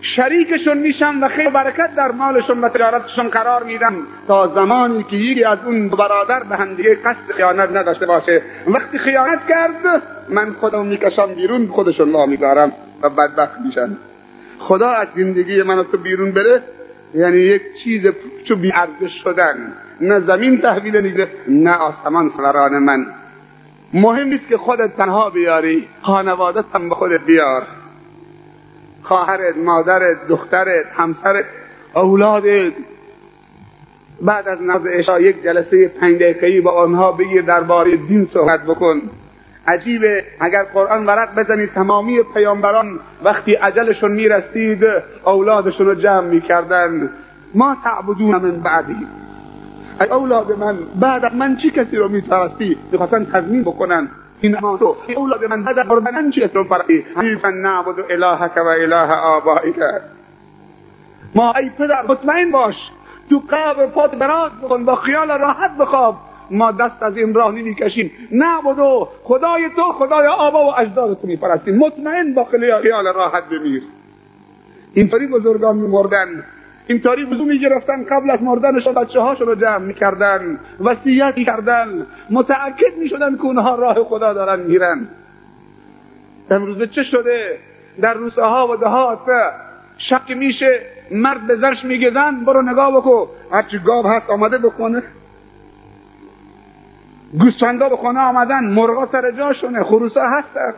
[SPEAKER 1] شریکشون میشن و خیلی برکت در مالشون و تجارتشون قرار میدن. تا زمانی که یکی از اون برادر به هم دیگه قصد خیانت نداشته باشه. وقتی خیانت کرد من خودم می‌کشم بیرون خودشون لا و بدبخت میشن. خدا از زندگی من تو بیرون بره یعنی یک چیز چو بیارزش شدن. نه زمین تحویل نیده نه آسمان سران من. مهم نیست که خودت تنها بیاری خانوادت هم به خودت بیار. خواهرت مادرت دخترت همسرت اولادت. بعد از نماز عشا یک جلسه پنج دقیقه‌ای با آنها بگیر درباره دین صحبت بکن. عجیبه اگر قرآن ورق بزنید تمامی پیامبران وقتی عجلشون می‌رسید اولادشون رو جمع می‌کردن ما تعبدون من بعدی. ای اولاد من بعد من چی کسی رو میپرستی؟ می‌خواستن تضمین بکنن. این ما تو اولاد من بعد از من چی کسی رو پرستی حنیفا نعبد الهک و اله آبائک. ما ای پدر مطمئن باش. تو قبر پات براز بکن با خیال راحت بخواب. ما دست از این راه نمی‌کشیم نعبدو خدای تو خدای آبا و اجداد تو میپرستیم. مطمئن با خیال راحت بمیر. اینطوری بزرگان میمردن. اینطوری وضو می‌گرفتن. قبل از مردنشون بچه هاشون رو جمع می‌کردن. وسیعت کردن. متعکد می‌شدن که اونها راه خدا دارن میرن. امروز چه شده؟ در روسه ها و دهات شک میشه. مرد به زرش میگه زن برو نگاه بکو هرچی گاب هست آمده بکنه گوسفندا به خانه آمدن مرغا سر جاشونه خروسا هستن.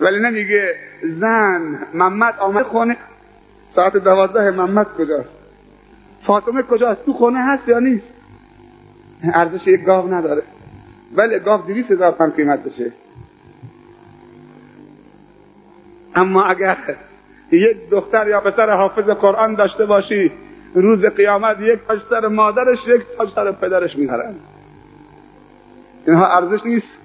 [SPEAKER 1] ولی نمیگه زن محمد آمد خونه ساعت دوازده محمد کجاست فاطمه کجاست؟ تو خونه هست یا نیست؟ ارزش یک گاو نداره. ولی گاو دویست هزار پن قیمت بشه. اما اگر یک دختر یا پسر حافظ قرآن داشته باشی روز قیامت یک تاج سر مادرش یک تاج سر پدرش می‌خرن اینها ارزش نیست.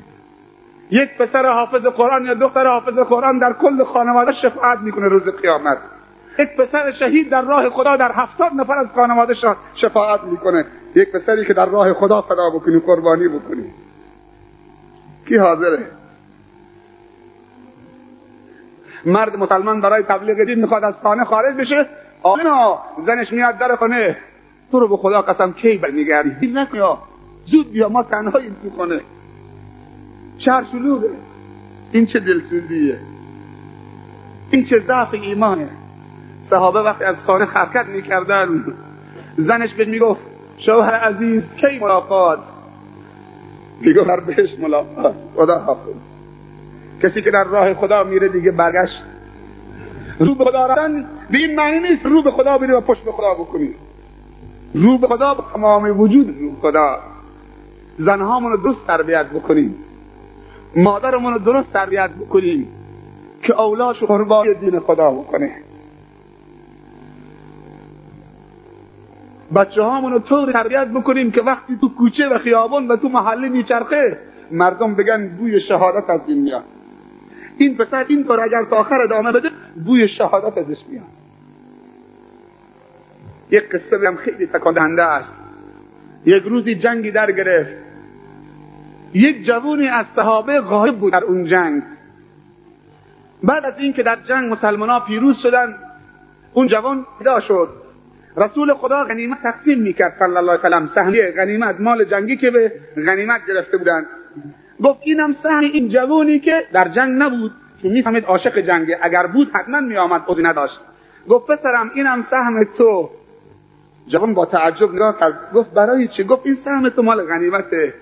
[SPEAKER 1] یک پسر حافظ قرآن یا دختر حافظ قرآن در کل خانواده شفاعت می‌کنه روز قیامت. یک پسر شهید در راه خدا در هفتاد نفر از خانواده شفاعت می‌کنه. یک پسری که در راه خدا فدا بکنی قربانی بکنی. کی حاضره؟ مرد مسلمان برای تبلیغ دین می‌خواد از خانه خارج بشه؟ آنا زنش میاد در خانه. تو رو به خدا قسم کی برمیگردی؟ زود بیا ما تنهاییم تو خانه شهر شلوغه. این چه دلسوزیه. این چه ضعف ایمانه. صحابه وقتی از خانه حرکت می‌کردن زنش بهش می‌گفت شوهر عزیز کی ملاقات؟ می‌گفت هر بهش ملاقات. خدا حافظ. کسی که در راه خدا میره دیگه برگشت. رو به خدا رفتن به این معنی نیست رو به خدا بری و پشت به خدا بکنی. رو به خدا تمام وجود رو خدا. زنهامون رو درست تربیت بکنیم. مادرمون رو درست تربیت بکنیم که اولاش قربان دین خدا بکنه. بچه هامون رو طور تربیت بکنیم که وقتی تو کوچه و خیابان و تو محله میچرخه مردم بگن بوی شهادت از این میاد. این پسر این کار اگر تا آخر ادامه بده بوی شهادت ازش میاد. یک قصه هم خیلی تکان است. یک روزی جنگی در گرفت. یک جوونی از صحابه غایب بود در اون جنگ. بعد از اینکه در جنگ مسلمان پیروز شدن اون جوان پیدا شد. رسول خدا غنیمت تقسیم می‌کرد صلی الله علیه وسلم سهمیه غنیمت مال جنگی که به غنیمت گرفته بودن. گفت اینم سهم این جوانی که در جنگ نبود. که می‌فهمید عاشق جنگه. اگر بود حتما میآمد خودی نداشت. گفت پسرم اینم سهم تو. جوان با تعجب نگاه کرد. گفت برای چی؟ گفت این سهم تو مال غنیمته.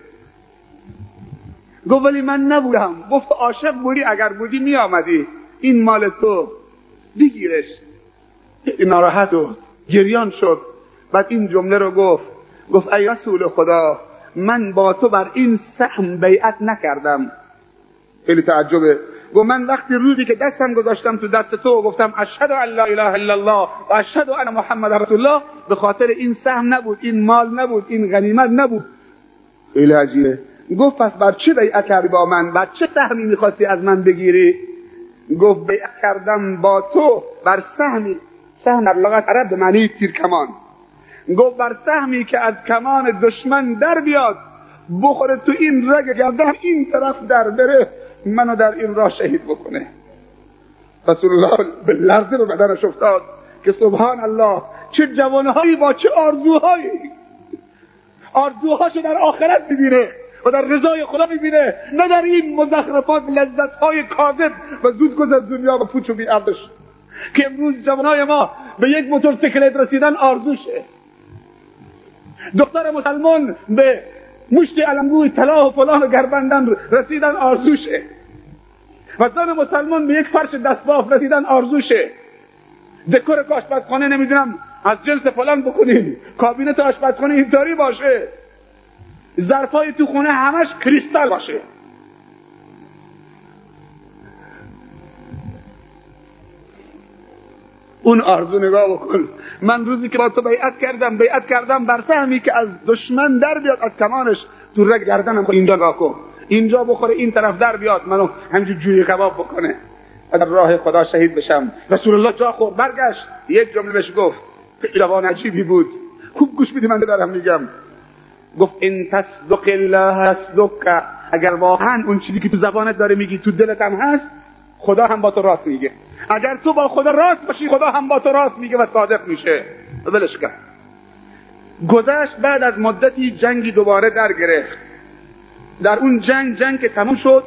[SPEAKER 1] گفت ولی من نبودم. گفت عاشق بودی اگر بودی میآمدی. این مال تو. بگیرش. ناراحت و گریان شد. بعد این جمله رو گفت. گفت ای رسول خدا من با تو بر این سهم بیعت نکردم. خیلی تعجبه. گفت من وقتی روزی که دستم گذاشتم تو دست تو گفتم اشهد ان لا اله الا الله و اشهد ان محمد رسول الله به خاطر این سهم نبود این مال نبود این غنیمت نبود. خیلی عجیبه. گفت پس بر چه بیعت کردی با من؟ بر چه سهمی می‌خواستی از من بگیری؟ گفت بیعت کردم با تو بر سهمی سهم در لغت عرب به معنی تیرکمان. گفت بر سهمی که از کمان دشمن در بیاد بخوره تو این رگ گردن این طرف در بره منو در این راه شهید بکنه. رسول الله به لرزه به بدنش افتاد که سبحان الله چه جوانهایی با چه آرزوهایی. آرزوهاشو در آخرت می‌بینه و در رضای خدا می‌بینه. نه در این مزخرفات لذتهای کاذب و زود گذر دنیا و پوچ و بیعرضش که امروز جوانهای ما به یک موتورسیکلت رسیدن آرزوشه. دختر مسلمان به مشت علمگوی طلا و فلان و گربندن رسیدن آرزوشه. و زن مسلمان به یک فرش دستباف رسیدن آرزوشه. دکور آشپزخانه نمی‌دونم از جنس فلان بکنیم کابینت آشپزخانه اینطوری باشه. ظرفای تو خونه همش کریستال باشه. اون آرزو نگاه بکن. من روزی که با تو بیعت کردم بیعت کردم بر سهمی که از دشمن در بیاد از کمانش تو رگ گردنم اینجا نگاه کن. اینجا بخوره این طرف در بیاد. منو همجور جوی کباب بکنه. در راه خدا شهید بشم. رسول الله جا خورد برگشت. یک جمله بهش گفت. جوان عجیبی بود. خوب گوش میدی من دارم میگم. گفت این تصدق الله تصدق. اگر واقعا اون چیزی که تو زبانت داره میگی تو دلت هم هست خدا هم با تو راست میگه. اگر تو با خدا راست باشی خدا هم با تو راست میگه و صادق میشه. ولش کرد گذشت بعد از مدتی جنگی دوباره در گرفت در اون جنگ جنگ که تموم شد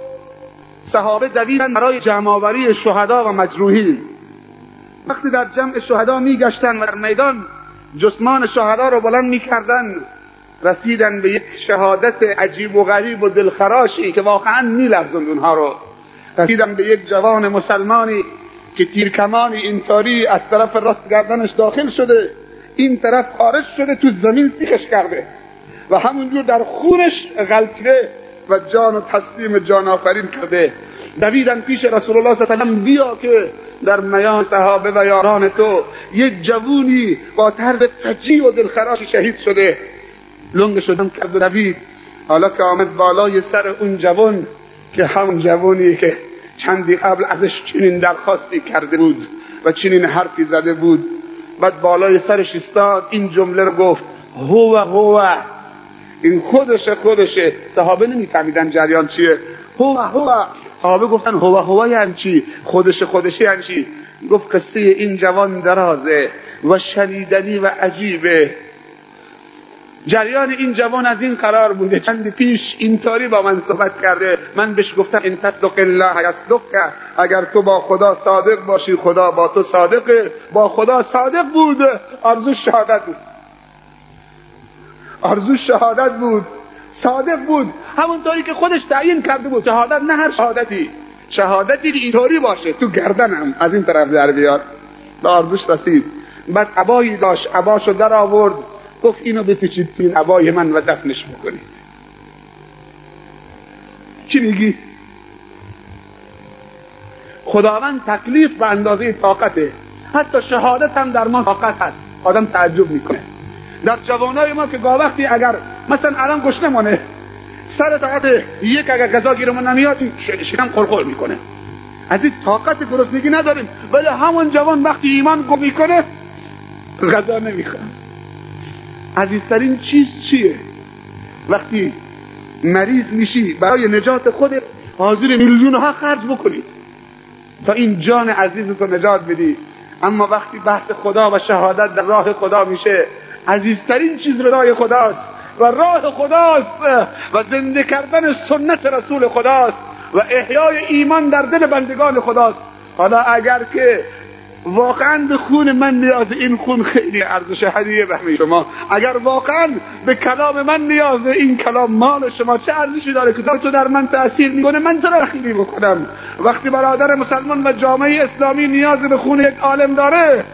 [SPEAKER 1] صحابه دویدن برای جمعآوری شهدا و مجروحین. وقتی در جمع شهدا میگشتن و در میدان جسمان شهدا رو بلند می‌کردن رسیدن به یک شهادت عجیب و غریب و دلخراشی که واقعا میلغزند اونها رو. رسیدن به یک جوان مسلمانی که تیرکمانی اینطوری از طرف راست گردنش داخل شده این طرف خارج شده تو زمین سیخش کرده و همونجور در خونش غلطیده و جان و تسلیم جان آفرین کرده. دویدن پیش رسول الله صلی الله علیه و بیا که در میان صحابه و یاران تو یک جوونی با طرز فجی و دلخراشی شهید شده. لنگ شدن کرد و دوید. حالا که آمد بالای سر اون جوان که همون جوانی که چندی قبل ازش چنین درخواستی کرده بود و چنین حرفی زده بود بعد بالای سرش استاد این جمله رو گفت هو هو. این خودشه خودشه. صحابه نمیفهمیدن جریان چیه. هو هو. صحابه گفتن هو هو یعنی چی؟ خودش خودشه یعنی چی؟ گفت قصه این جوان درازه و شنیدنی و عجیبه. جریان این جوان از این قرار بوده. چند پیش اینطوری با من صحبت کرده. من بهش گفتم این تصدق الله یصدق اگر تو با خدا صادق باشی خدا با تو صادقه. با خدا صادق بود. آرزو شهادت بود. آرزو شهادت بود. صادق بود. همونطوری که خودش تعیین کرده بود. شهادت نه هر شهادتی. شهادتی اینطوری باشه. تو گردنم. از این طرف در بیاد به آرزوش رسید. بعد عبایی داشت. عباشو در آورد. گفت اینو بپیچید توی عبای من و دفنش بکنید. چی میگی؟ خداوند تکلیف به اندازه طاقته. حتی شهادت هم در ما طاقت هست. آدم تعجب می‌کنه. در جوانای ما که گاه وقتی اگر مثلا الان گشنه مانه سر ساعت یک اگر غذا گیرمون نمیاد شیرم قلقل می‌کنه. از این طاقت گرسنگی نداریم. ولی همون جوان وقتی ایمان گم می‌کنه غذا نمی‌خواد. عزیزترین چیز چیه؟ وقتی مریض میشی برای نجات خود حاضر میلیون ها خرج بکنی. تا این جان عزیز رو نجات بدی. اما وقتی بحث خدا و شهادت در راه خدا میشه عزیزترین چیز رضای خداست. و راه خداست. و زنده کردن سنت رسول خداست. و احیای ایمان در دل بندگان خداست. حالا اگر که واقعا به خون من نیاز این خون خیلی ارزش هدیه به شما اگر واقعا به کلام من نیاز این کلام مال شما چه ارزشی داره که تو در من تاثیر می‌کنه من چرا رخیلی بکنم وقتی برادر مسلمان و جامعه اسلامی نیاز به خون یک عالم داره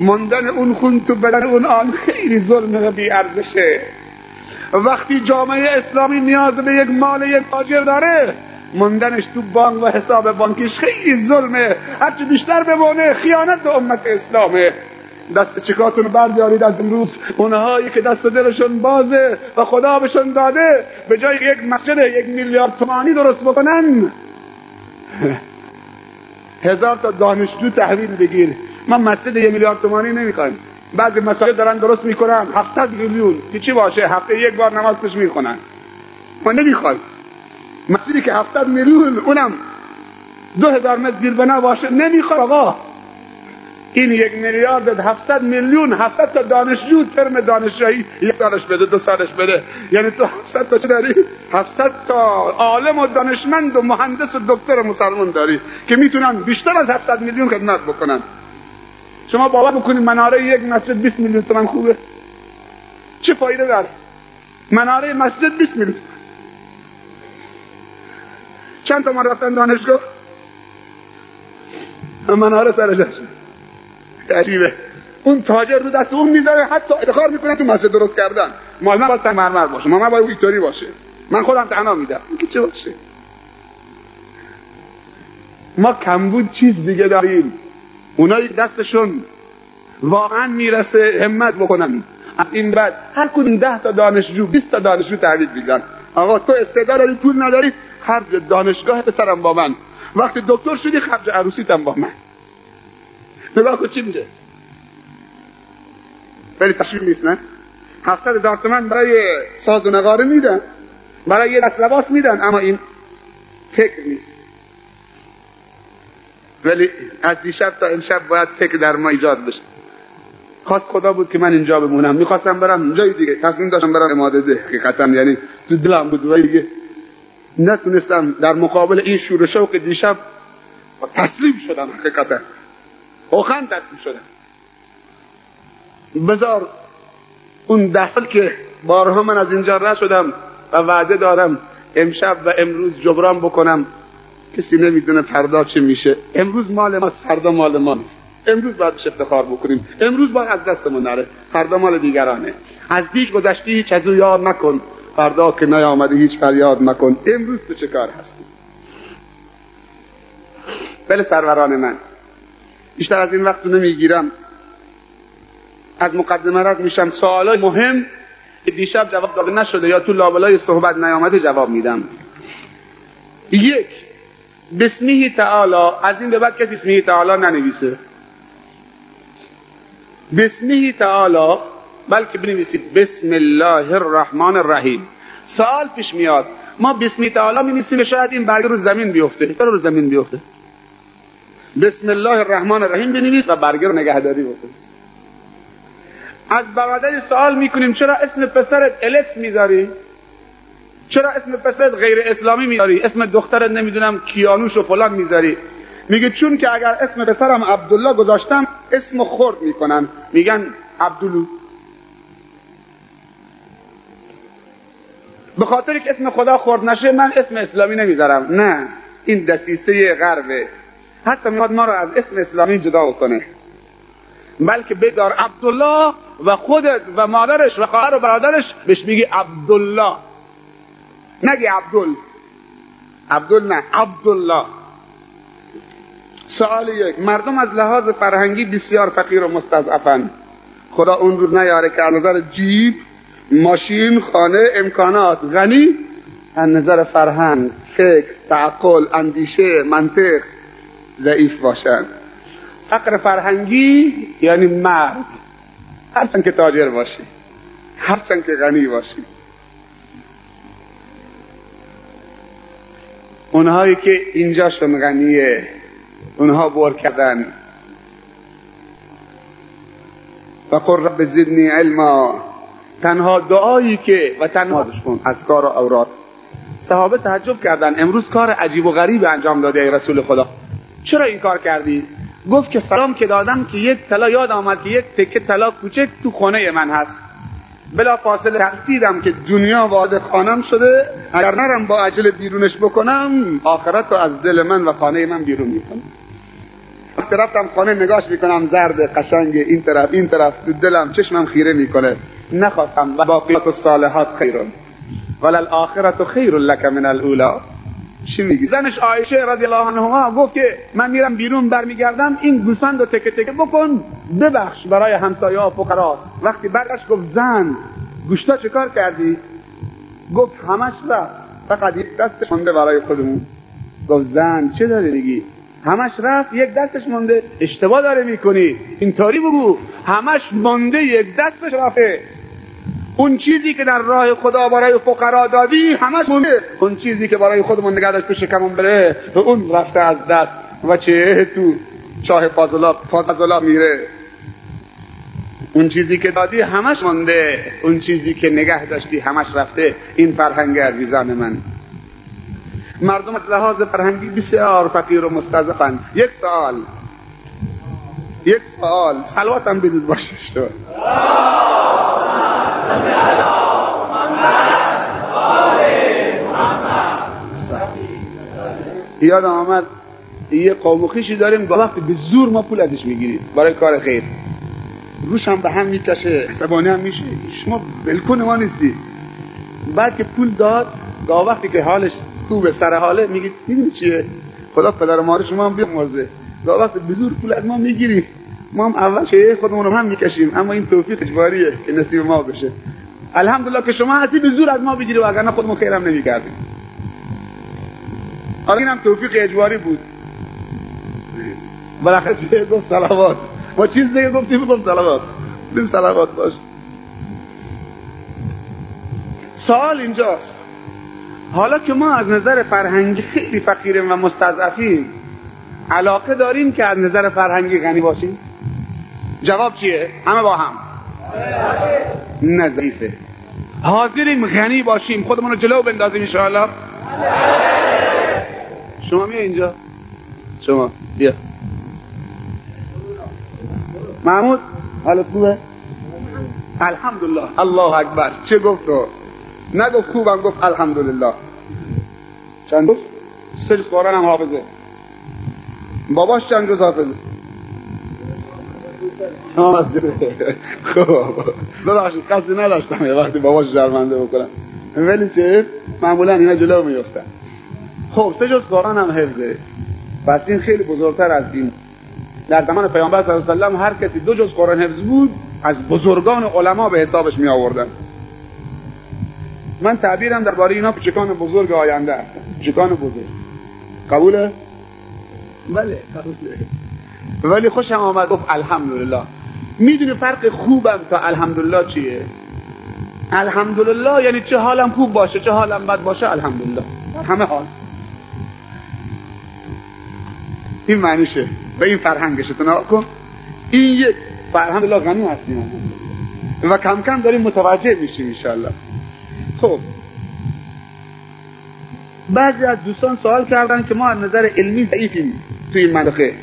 [SPEAKER 1] ماندن اون خون تو بدن اون آن خیلی ظلم و بی ارزشه وقتی جامعه اسلامی نیاز به یک مال یک تاجر داره ماندنش تو بانک و حساب بانکیش خیلی ظلمه. هرچی بیشتر بمونه خیانت به امت اسلامه. دست چکاتون بردارید از امروز؟ اونهایی که دست دلشون بازه و خدا بهشون داده به جای یک مسجد یک میلیارد تومانی درست بکنن. هزار تا دانشجو تحویل بگیر. من مسجد یک میلیارد تومانی نمی‌خوایم بعضی مساجد دارن درست می‌کنن. 700 میلیون. که چی باشه. هفته یک بار نماز توش می‌خونن ما نمی‌خوایم مسجدی که 700 میلیون اونم دو هزار متر زیربنا باشه نمی‌خواد. آقا این یک میلیارد 700 میلیون 700 تا دانشجو ترم دانشجویی یک سالش بده دو سالش بده. یعنی تو 700 تا چه داری؟ 700 تا عالم و دانشمند و مهندس و دکتر مسلمان داری که می‌تونن بیشتر از 700 میلیون خدمت بکنن. شما باور بکنید مناره یک مسجد 20 میلیون تومن خوبه؟ چه فایده داره؟ مناره مسجد 20 میلیون. چند تا ما رفتن دانشگاه؟ مناره سرش عجیبه. اون تاجر رو دست اون می‌ذاره حتی ادخار می‌کنه تو مسجد درست کردن. مال من باید مرمر باشه مال من باید ویکتوری باشه. من خودم تنها میدم که چه باشه؟ ما کمبود چیز دیگه داریم. اونایی دستشون واقعا می‌رسه همت بکنن. از این بعد هر کدوم ده تا دانشجو 20 تا دانشجو تحویل میدن. آقا تو استعداد داری پول نداری خرج دانشگاه پسرم با من. وقتی دکتر شدی خرج عروسیتم با من. نگاه کن چی میگه؟ خیلی تشویق نیست نه؟ 700 هزار برای ساز و نقاره میدن. برای یه دست لباس میدن اما این فکر نیست. ولی از دیشب تا امشب باید فکر در ما ایجاد بشه. خواست خدا بود که من اینجا بمونم. می‌خواستم برم جای دیگه. تصمیم داشتم برم اماده ده. حقیقتا یعنی تو دلم بود. ولی دیگه نتونستم در مقابل این شور شوق دیشب تسلیم شدم حقیقتا. واقعا تسلیم شدم. بذار اون ده سال که بارها من از اینجا رد شدم و وعده دارم امشب و امروز جبران بکنم. کسی نمی‌دونه فردا چه میشه. امروز مال ماست فردا مال ما نیست. امروز باید افتخار بکنیم. امروز باید از دستمون نره فردا مال دیگرانه. از بیش گذشتی هیچ از یاد نکن. فردا که نیامده هیچ فریاد مکن امروز تو چه کار هستی؟ بله سروران من. بیشتر از این وقت نمی‌گیرم. از مقدمه رد میشم. سوالای مهم دیشب جواب داده نشده یا تو لابلای صحبت نیامده جواب میدم. یک بسمیه تعالی. از این به بعد کسی اسمیه تعالی ننویسه. بسمیه تعالی بلکه بنویسید بسم الله الرحمن الرحیم. سوال پیش میاد. ما بسم تعالی می نیستیم شاید این برگ رو زمین بیفته. چرا رو زمین بیفته؟ بسم الله الرحمن الرحیم بنویس و برگ رو نگهداری بکن از برادر سوال می‌کنیم چرا اسم پسرت الکس می‌ذاری؟ چرا اسم پسرت غیر اسلامی می‌ذاری؟ اسم دخترت نمی‌دونم کیانوش و فلان می‌ذاری. میگه چون که اگر اسم پسرم عبدالله گذاشتم اسم خرد می‌کنن. میگن عبدالو به خاطر که اسم خدا خورد نشه من اسم اسلامی نمی‌ذارم. نه. این دسیسه غربه. حتی می‌خواد ما رو از اسم اسلامی جدا کنه. بلکه بذار عبدالله و خودت و مادرش و خواهر و برادرش بهش میگی عبدالله. نگی عبدال عبدال نه عبدالله. سوال یک. مردم از لحاظ فرهنگی بسیار فقیر و مستضعفن. خدا اون روز نیاره که نظر جیب ماشین خانه امکانات. غنی؟ از نظر فرهنگ فکر تعقل اندیشه منطق ضعیف باشند فقر فرهنگی یعنی مرد هرچند که تاجر باشی. هرچند که غنی باشی. اونهایی که اینجاشون غنیه اونها بور کردن. و رب زدنی علما. تنها دعایی که و تنها کن از کار و اوراد. صحابه تعجب کردن. امروز کار عجیب و غریب انجام داده ای رسول خدا. چرا این کار کردی؟ گفت که سلام که دادم که یک طلا یاد آمد که یک تکه طلا کوچک تو خانه من هست. بلا فاصله ترسیدم که دنیا وارد خانم شده. اگر نرم با عجل بیرونش بکنم آخرت رو از دل من و خانه من بیرون می‌کنم. وقتی رفتم خانه نگاش می‌کنم زرد قشنگ این طرف این طرف تو دلم چشمم خیره می‌کنه. نخواستم و باقیات الصالحات خیرون. ولل آخرت خیر لک من الاولا چی میگی؟ زنش عایشه رضی الله عنها گفت که من میرم بیرون برمیگردم این گوسفند رو تکه تکه بکن ببخش برای همسایه ها فقرا. وقتی برگشت گفت زن گوشتا چه کار کردی؟ گفت همش رفت فقط یک دست مونده برای خودمون. گفت زن چه داری میگی؟ همش رفت یک دستش مونده اشتباه داره می‌کنی. اینطوری بگو. همش مونده یک دستش رفته. اون چیزی که در راه خدا برای فقرا دادی همش مونده اون چیزی که برای خودمون نگه داشت تو شکمون بره اون رفته از دست. و چه تو چاه فاضلا فاضلا میره. اون چیزی که دادی همش مونده اون چیزی که نگه داشتی همش رفته. این فرهنگ عزیزان من. مردم از لحاظ فرهنگی بسیار فقیر و مستضعفن. یک سوال. یک سوال. سلوات هم بدید باشش تو یادم آمد یه قوم خیشی داریم با وقتی به زور ما پول ازش می‌گیریم. برای کار خیر. روش هم به هم می‌کشه عصبانی هم میشه شما بلکن ما نیستی. بعد که پول داد گاه وقتی که حالش خوبه سر حاله میگی می‌دونی چیه؟ خدا پدر مادر شما هم بیامرزه. گاه وقتی به زور پول از ما می‌گیری. ما هم اول چه خودمون رو هم می‌کشیم. اما این توفیق اجباریه که نصیب ما بشه. الحمدلله که شما هستی به زور از ما بگیری و اگر خودمون خیرم نمی‌کردیم. حالا اینم توفیق اجباری بود. بالاخره چه گفت سلامات ما چیز دیگه گفتیم گفت سلامات بیم سلامات باش. سوال اینجاست. حالا که ما از نظر فرهنگی خیلی فقیریم و مستضعفیم علاقه داریم که از نظر فرهنگی غنی باشیم؟ جواب چیه؟ همه با هم. نظیفه حاضریم غنی باشیم. خودمون رو جلو بندازیم انشاءالله. شما میه اینجا؟ شما بیا. محمود؟ حالت خوبه؟ الحمدلله. الله اکبر. چه گفت نگفت خوبم گفت الحمدلله. چند گفت سه قرآن هم حافظه. باباش چند جز حافظه؟ خب ببخشید قصدی نداشتم یه وقتی باباش جرمنده بکنم. ولی چه؟ معمولا اینا جلو میفتن خب سه جز قرآن هم حفظه. پس این خیلی بزرگتر از این. در زمان پیامبر صلی الله علیه و هر کسی دو جز قرآن حفظ بود از بزرگان علما به حسابش می آوردن من تعبیرم درباره اینا کوچکان بزرگ آینده هستن کوچکان بزرگ. قبوله؟ بله قبوله. ولی خوشم آمد گفت الحمدلله. می‌دونی فرق خوبم تا الحمدلله چیه؟ الحمدلله یعنی چه حالم خوب باشه چه حالم بد باشه الحمدلله. همه حال. این معنیشه و این فرهنگشه تو کن. این یک فرهنگ الله غنی هستیم و کم کم داریم متوجه میشیم انشالله خب. بعضی از دوستان سوال کردن که ما از نظر علمی ضعیفیم توی این منطقه.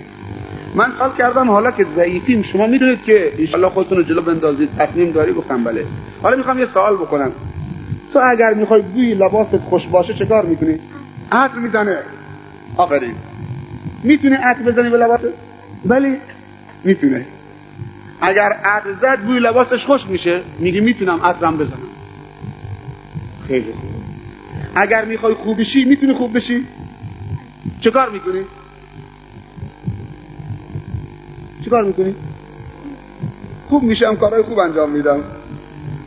[SPEAKER 1] من سوال کردم حالا که ضعیفیم شما می‌دونید که انشالله خودتون رو جلو بندازید. تصمیم داری گفتم بله. حالا می‌خوام یه سوال بکنم. تو اگر می‌خوای بوی لباست خوش باشه چه کار می‌کنی؟ عطر می‌زنه. آفرین. می‌تونه عطر بزنی به لباست؟ بله. می‌تونه. اگر عطر زد بوی لباسش خوش میشه. میگه می‌تونم عطرم بزنم. خیلی خوب. اگر می‌خوای خوب بشی می‌تونی خوب بشی. چه کار می‌کنی؟ چه کار می‌کنی؟ خوب میشم کارهای خوب انجام میدم.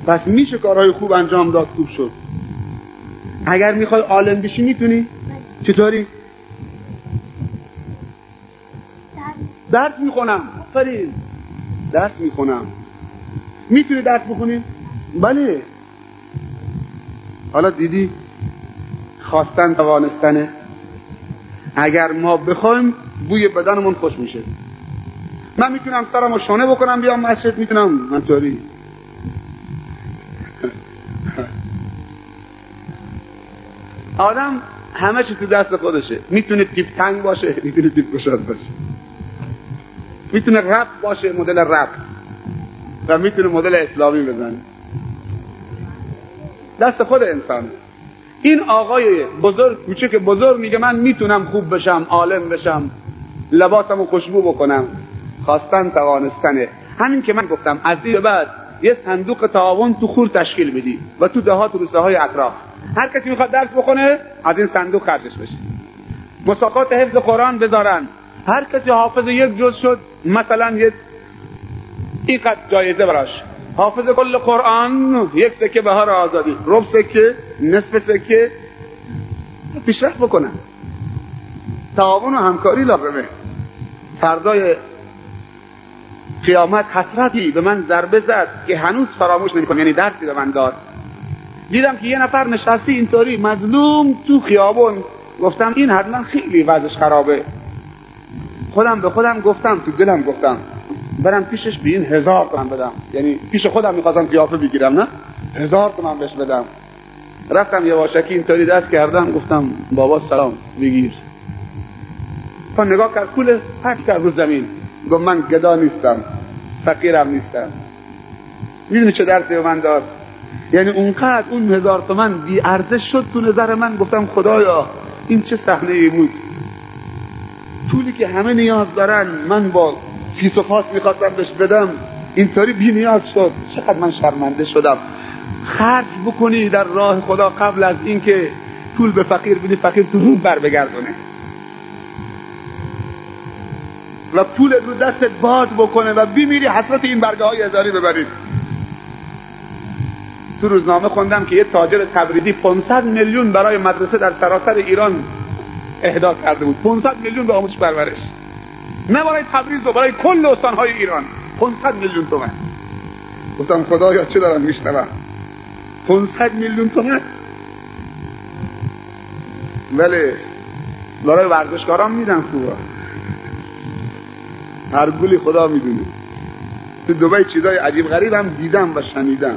[SPEAKER 1] پس میشه کارهای خوب انجام داد خوب شد. اگر می‌خوای عالم بشی می‌تونی. چطوری؟ درس می‌خونم. فرید درس می‌خونم. می‌تونی درس بخونی؟ بله. حالا دیدی خواستن توانستنه اگر ما بخوایم بوی بدنمون خوش میشه. من می‌تونم سرمو شانه بکنم بیام مسجد می‌تونم. من طوری آدم همه چی تو دست خودشه. می‌تونه تیپ تنگ باشه می‌تونه تیپ گشاد باشه. می‌تونه رپ باشه مدل رپ. و می‌تونه مدل اسلامی بزنه. دست خود انسانه این آقای بزرگ کوچک بزرگ میگه من می‌تونم خوب بشم عالم بشم لباسمو خوشبو بکنم. خواستن توانستنه همین که من گفتم از این بعد یه صندوق تعاون تو خور تشکیل بدی و تو دهات روستاهای اطراف. هر کسی می‌خواد درس بخونه از این صندوق خرجش بشه. مساقات حفظ قرآن بذارن. هر کسی حافظ یک جز شد مثلا یه اینقدر جایزه براش. حافظ کل قرآن یک سکه بهار آزادی. رب سکه نصف سکه. پیشرفت بکنن. تعاون و همکاری لازمه. فردای قیامت حسرتی به من ضربه زد که هنوز فراموش نمی‌کنم. یعنی درسی به من داد. دیدم که یه نفر نشستی اینطوری مظلوم تو خیابون. گفتم این حتما خیلی وضعش خرابه. خودم به خودم گفتم تو دلم گفتم. برم پیشش به این هزار تومن بدم. یعنی پیش خودم می‌خواستم قیافه بگیرم نه؟ هزار تومن بهش بدم. رفتم یه واشکی اینطوری دست کردم گفتم بابا سلام بگیر. تا نگاه کرد کل پک کرد رو زمین. گفت من گدا نیستم فقیرم نیستم. می‌دونی چه درسی به من داد؟ یعنی اونقدر اون هزار تومن بی ارزش شد تو نظر من. گفتم خدایا این چه صحنه ای بود؟ پولی که همه نیاز دارن من با فیس و پاس می‌خواستم بهش بدم. اینطوری بی نیاز شد. چقدر من شرمنده شدم. خرج بکنی در راه خدا قبل از اینکه پول به فقیر بدی فقیر تو رو بر بگردونه و پول رو دستت باد بکنه و بمیری حسرت این برگه های هزاری ببرید. تو روزنامه خوندم که یه تاجر تبریزی 500 میلیون برای مدرسه در سراسر ایران اهدا کرده بود. 500 میلیون به آموزش پرورش. نه برای تبریز و برای کل استانهای ایران. 500 میلیون تومن. گفتم خدایا چه دارم میشنوم. 500 میلیون تومن. ولی برای ورزشکاران میدن خوبا هر گلی خدا می‌دونه. تو دوبای چیزای عجیب غریب هم دیدم و شنیدم.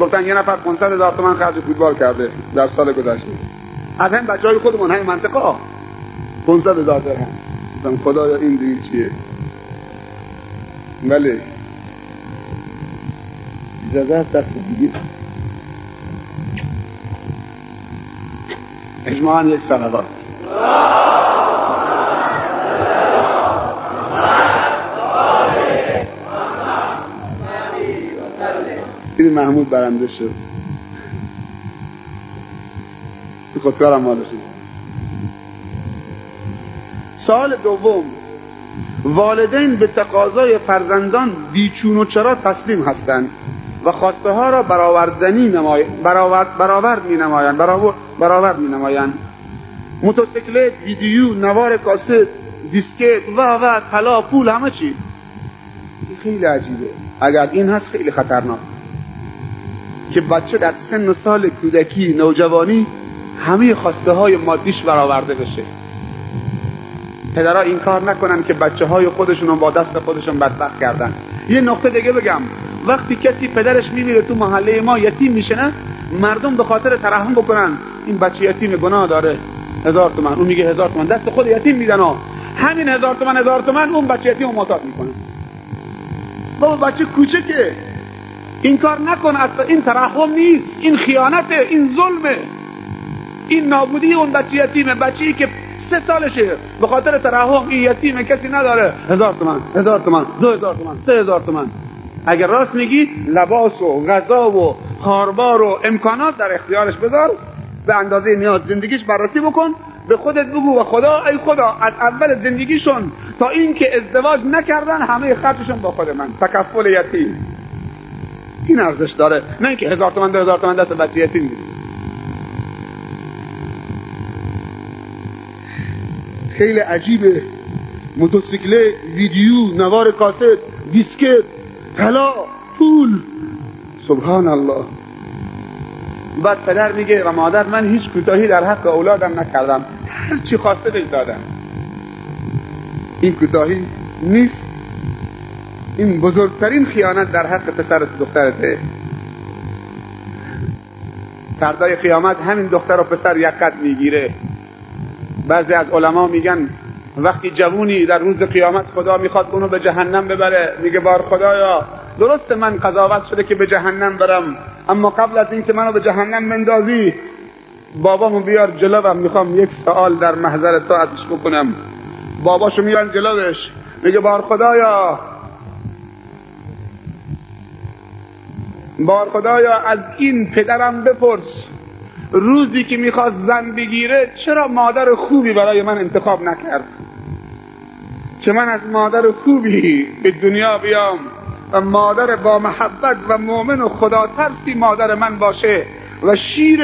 [SPEAKER 1] گفتن یه نفر 500 هزار تومن خرج فوتبال کرده در سال گذشته. از همین بچه های خودمون همین منطقه 500 هزار درهم. خدا این دیگه چیه؟ بله. اجازه است دست دیگه اجماعا یک سلوات این محمود برنده شد. خودکارم مال شد سال دوم والدین به تقاضای فرزندان بیچون و چرا تسلیم هستند و خواسته ها را برآوردنی نمای... برآورد می نمایند برآورد می نمایند موتورسیکلت ویدیو نوار کاست دیسکت و و طلا پول همه چی. خیلی عجیبه. اگر این هست خیلی خطرناک. که بچه در سن و سال کودکی نوجوانی همه خواسته های مادیش برآورده بشه. پدرها این کار نکنن که بچه های خودشون با دست خودشون بدبخت کردن. یه نقطه دیگه بگم. وقتی کسی پدرش میمیره تو محله ما یتیم میشه نه؟ مردم به خاطر ترحم بکنن. این بچه یتیم گناه داره. هزار تومن. اون میگه هزار تومن. دست خود یتیم میدن همین هزار تومن هزار تومن اون بچه یتیم معتاد می‌کنه. بابا بچه کوچکه. این کار نکن. اصلا این ترحم نیست. این خیانته. این ظلمه. این نابودی اون بچه یتیمه. بچه‌ای که سه سالشه. به خاطر ترحم این یتیمه کسی نداره. هزار تومن هزار تومن دو هزار تومن سه هزار تومن. اگر راست میگی لباس و غذا و هاربار و امکانات در اختیارش بذار. به اندازه نیاز زندگیش بررسی بکن. به خودت بگو و خدا ای خدا از اول زندگیشون تا اینکه ازدواج نکردن همه خرجشون با خود من. تکفل یتیم. این ارزش داره. نه اینکه هزار تومن دو هزار تومن دست بچه یتیم خیلی عجیبه موتورسیکلت ویدیو نوار کاست دیسکت طلا پول. سبحان الله بعد پدر میگه و مادر من هیچ کوتاهی در حق اولادم نکردم. هر چی خواسته بهش دادم. این کوتاهی نیست. این بزرگترین خیانت در حق پسرت دخترته. فردای قیامت همین دختر و پسر یقت می‌گیره. بعضی از علما میگن وقتی جوونی در روز قیامت خدا می‌خواد اونو به جهنم ببره میگه بار خدایا درست من قضاوت شده که به جهنم برم اما قبل از اینکه منو به جهنم بندازی بابامو بیار جلوم می‌خوام یک سوال در محضر تو ازش بکنم. باباشو میارن جلوش میگه بار خدایا. بار خدایا از این پدرم بپرس. روزی که می‌خواست زن بگیره چرا مادر خوبی برای من انتخاب نکرد؟ که من از مادر خوبی به دنیا بیام و مادر با محبت و مؤمن و خدا ترسی مادر من باشه؟ و شیر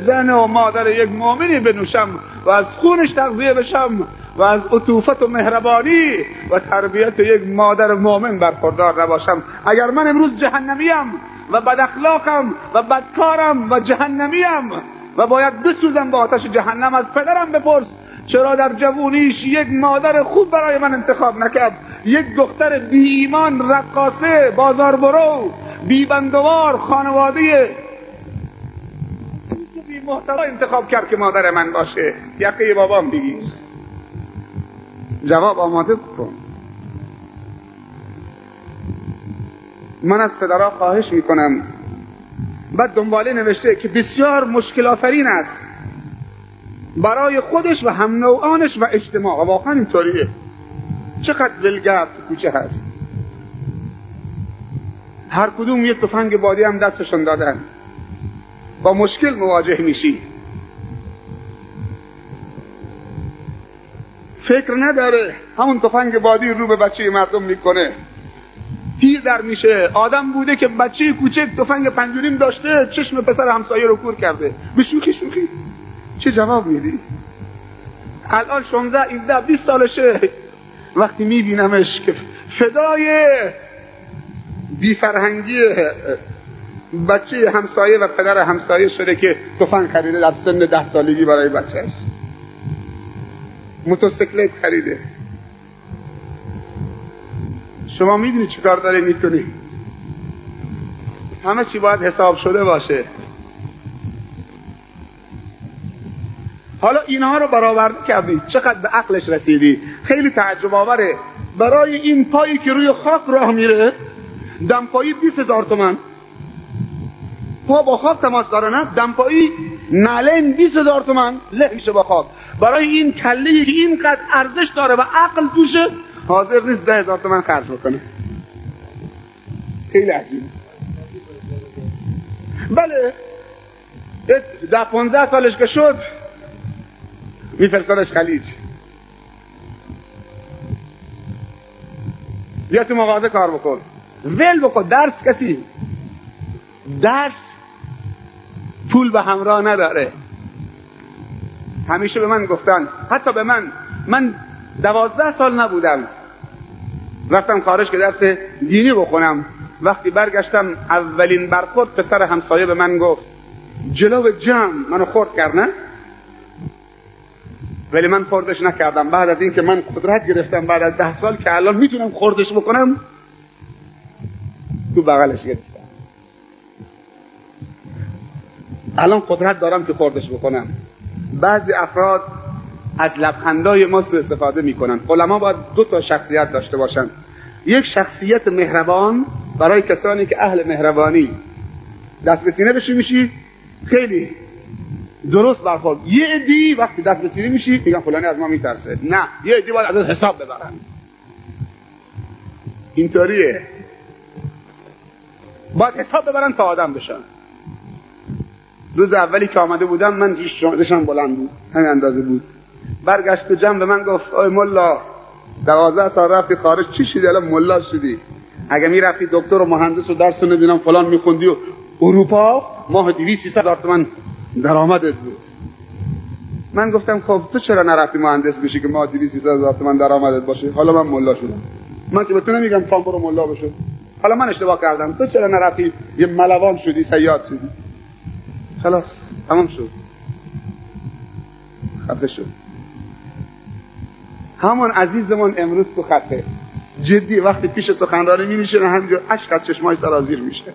[SPEAKER 1] زن و مادر یک مؤمنی بنوشم و از خونش تغذیه بشم و از عطوفت و مهربانی و تربیت یک مادر مؤمن برخوردار نباشم. اگر من امروز جهنمیم و بد اخلاقم و بدکارم و جهنمیم و باید بسوزم با آتش جهنم از پدرم بپرس چرا در جوونیش یک مادر خوب برای من انتخاب نکرد. یک دختر بی ایمان رقاصه بازار برو بی بندوار خانواده محتوا انتخاب کرد که مادر من باشه. یقه بابام بگیر. جواب آماده کن. من از پدرها خواهش می‌کنم. بعد دنباله نوشته که بسیار مشکل آفرین است. برای خودش و هم نوعانش و اجتماع. واقعا اینطوریه. چقدر ولگرد کوچه هست. هر کدوم یک تفنگ بادی هم دستشون دادن. با مشکل مواجه میشی. فکر نداره همون تفنگ بادی رو به بچه مردم می‌کنه. تیر در میشه. آدم بوده که بچه کوچک تفنگ پنجوریم داشته چشم پسر همسایه رو کور کرده. به شوخی. شوخی چه جواب میدی؟ الان 16 17 20 سالشه. وقتی میبینمش که فدای بیفرهنگی بچه همسایه و پدر همسایه شده که تفنگ خریده در سن ده سالگی برای بچهش موتورسیکلت خریده. شما می‌دونی چی کار داره؟ می‌کنی همه چی باید حساب شده باشه. حالا اینها رو برآورده کردی. چقدر به عقلش رسیدی؟ خیلی تعجب آوره. برای این پایی که روی خاک راه میره دمپایی 20 هزار تومن. پا با خاک تماس داره نه؟ دمپایی نلین 20 هزار تومن له میشه با خاک برای این کله که اینقدر ارزش داره و عقل توشه حاضر نیست ده هزار تومن خرج بکنه. خیلی عجیب. بله. ده پونزه سالش که شد میفرستادش خلیج. بیا تو مغازه کار بکن. ول بکن درس کسی. درس. پول به همراه نداره. همیشه به من گفتن حتی به من. من دوازده سال نبودم. رفتم خارج که درس دینی بخونم. وقتی برگشتم اولین برخورد پسر همسایه به من گفت جلو جمع منو خورد کرد نه؟ ولی من خوردش نکردم. بعد از اینکه من قدرت گرفتم بعد از ده سال که الان می‌تونم خوردش بکنم تو بغلش گرفتم. الان قدرت دارم که خوردش بکنم. بعضی افراد از لبخندای ما سو استفاده می‌کنن. علما باید دو تا شخصیت داشته باشن. یک شخصیت مهربان برای کسانی که اهل مهربانی. دست به سینه بشی میشی؟ خیلی درست برخورد. یه عدی وقتی دست به سینه میشی میگن فلانی از ما میترسه. نه یه عدی باید از حساب ببرن. اینطوریه. باید حساب ببرن تا آدم بشن. روز اولی که آمده بودم من ریشم بلند بود همین اندازه بود. برگشت تو جمع به من گفت آی ملا دوازده سال رفتی خارج چی شدی؟ الان ملا شدی. اگه می‌رفتی دکتر و مهندس و درس نمی‌دونم فلان میخوندی و اروپا ماه 200 300 هزار درآمدت بود. من گفتم خب تو چرا نرفتی مهندس بشی که ماه 200 300 هزار تومن درآمدت باشه؟ حالا من ملا شدم. من که به تو نمیگم تو برو ملا بشو حالا من اشتباه کردم. تو چرا نرفتی؟ یه ملوان شدی سیاد شدی. خلاص تمام شد. خفه شد. همون عزیزمون امروز تو خطه جدی وقتی پیش سخنرانی می میشه همینجور عشق از چشمای سرازیر میشه.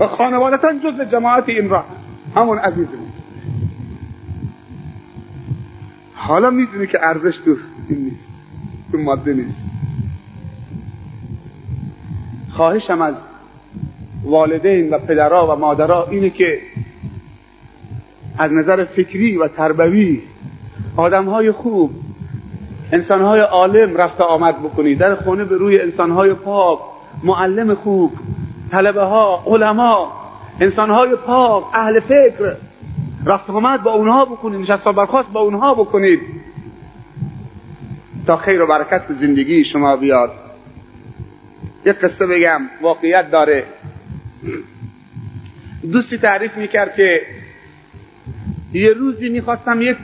[SPEAKER 1] و خانوادتا جز جماعت این راه همون عزیزمون. حالا می‌دونی که ارزش تو این نیست تو ماده نیست. خواهشم از والدین و پدرها و مادرها اینه که از نظر فکری و تربوی آدم های خوب انسان های عالم رفت آمد بکنید در خونه به روی انسان های پاک معلم خوب طلبه ها علما انسان های پاک اهل فکر رفت آمد با اونها بکنید نشست برخواست با اونها بکنید تا خیر و برکت به زندگی شما بیاد. یک قصه بگم واقعیت داره. دوستی تعریف می‌کرد که یه روزی می‌خواستم یک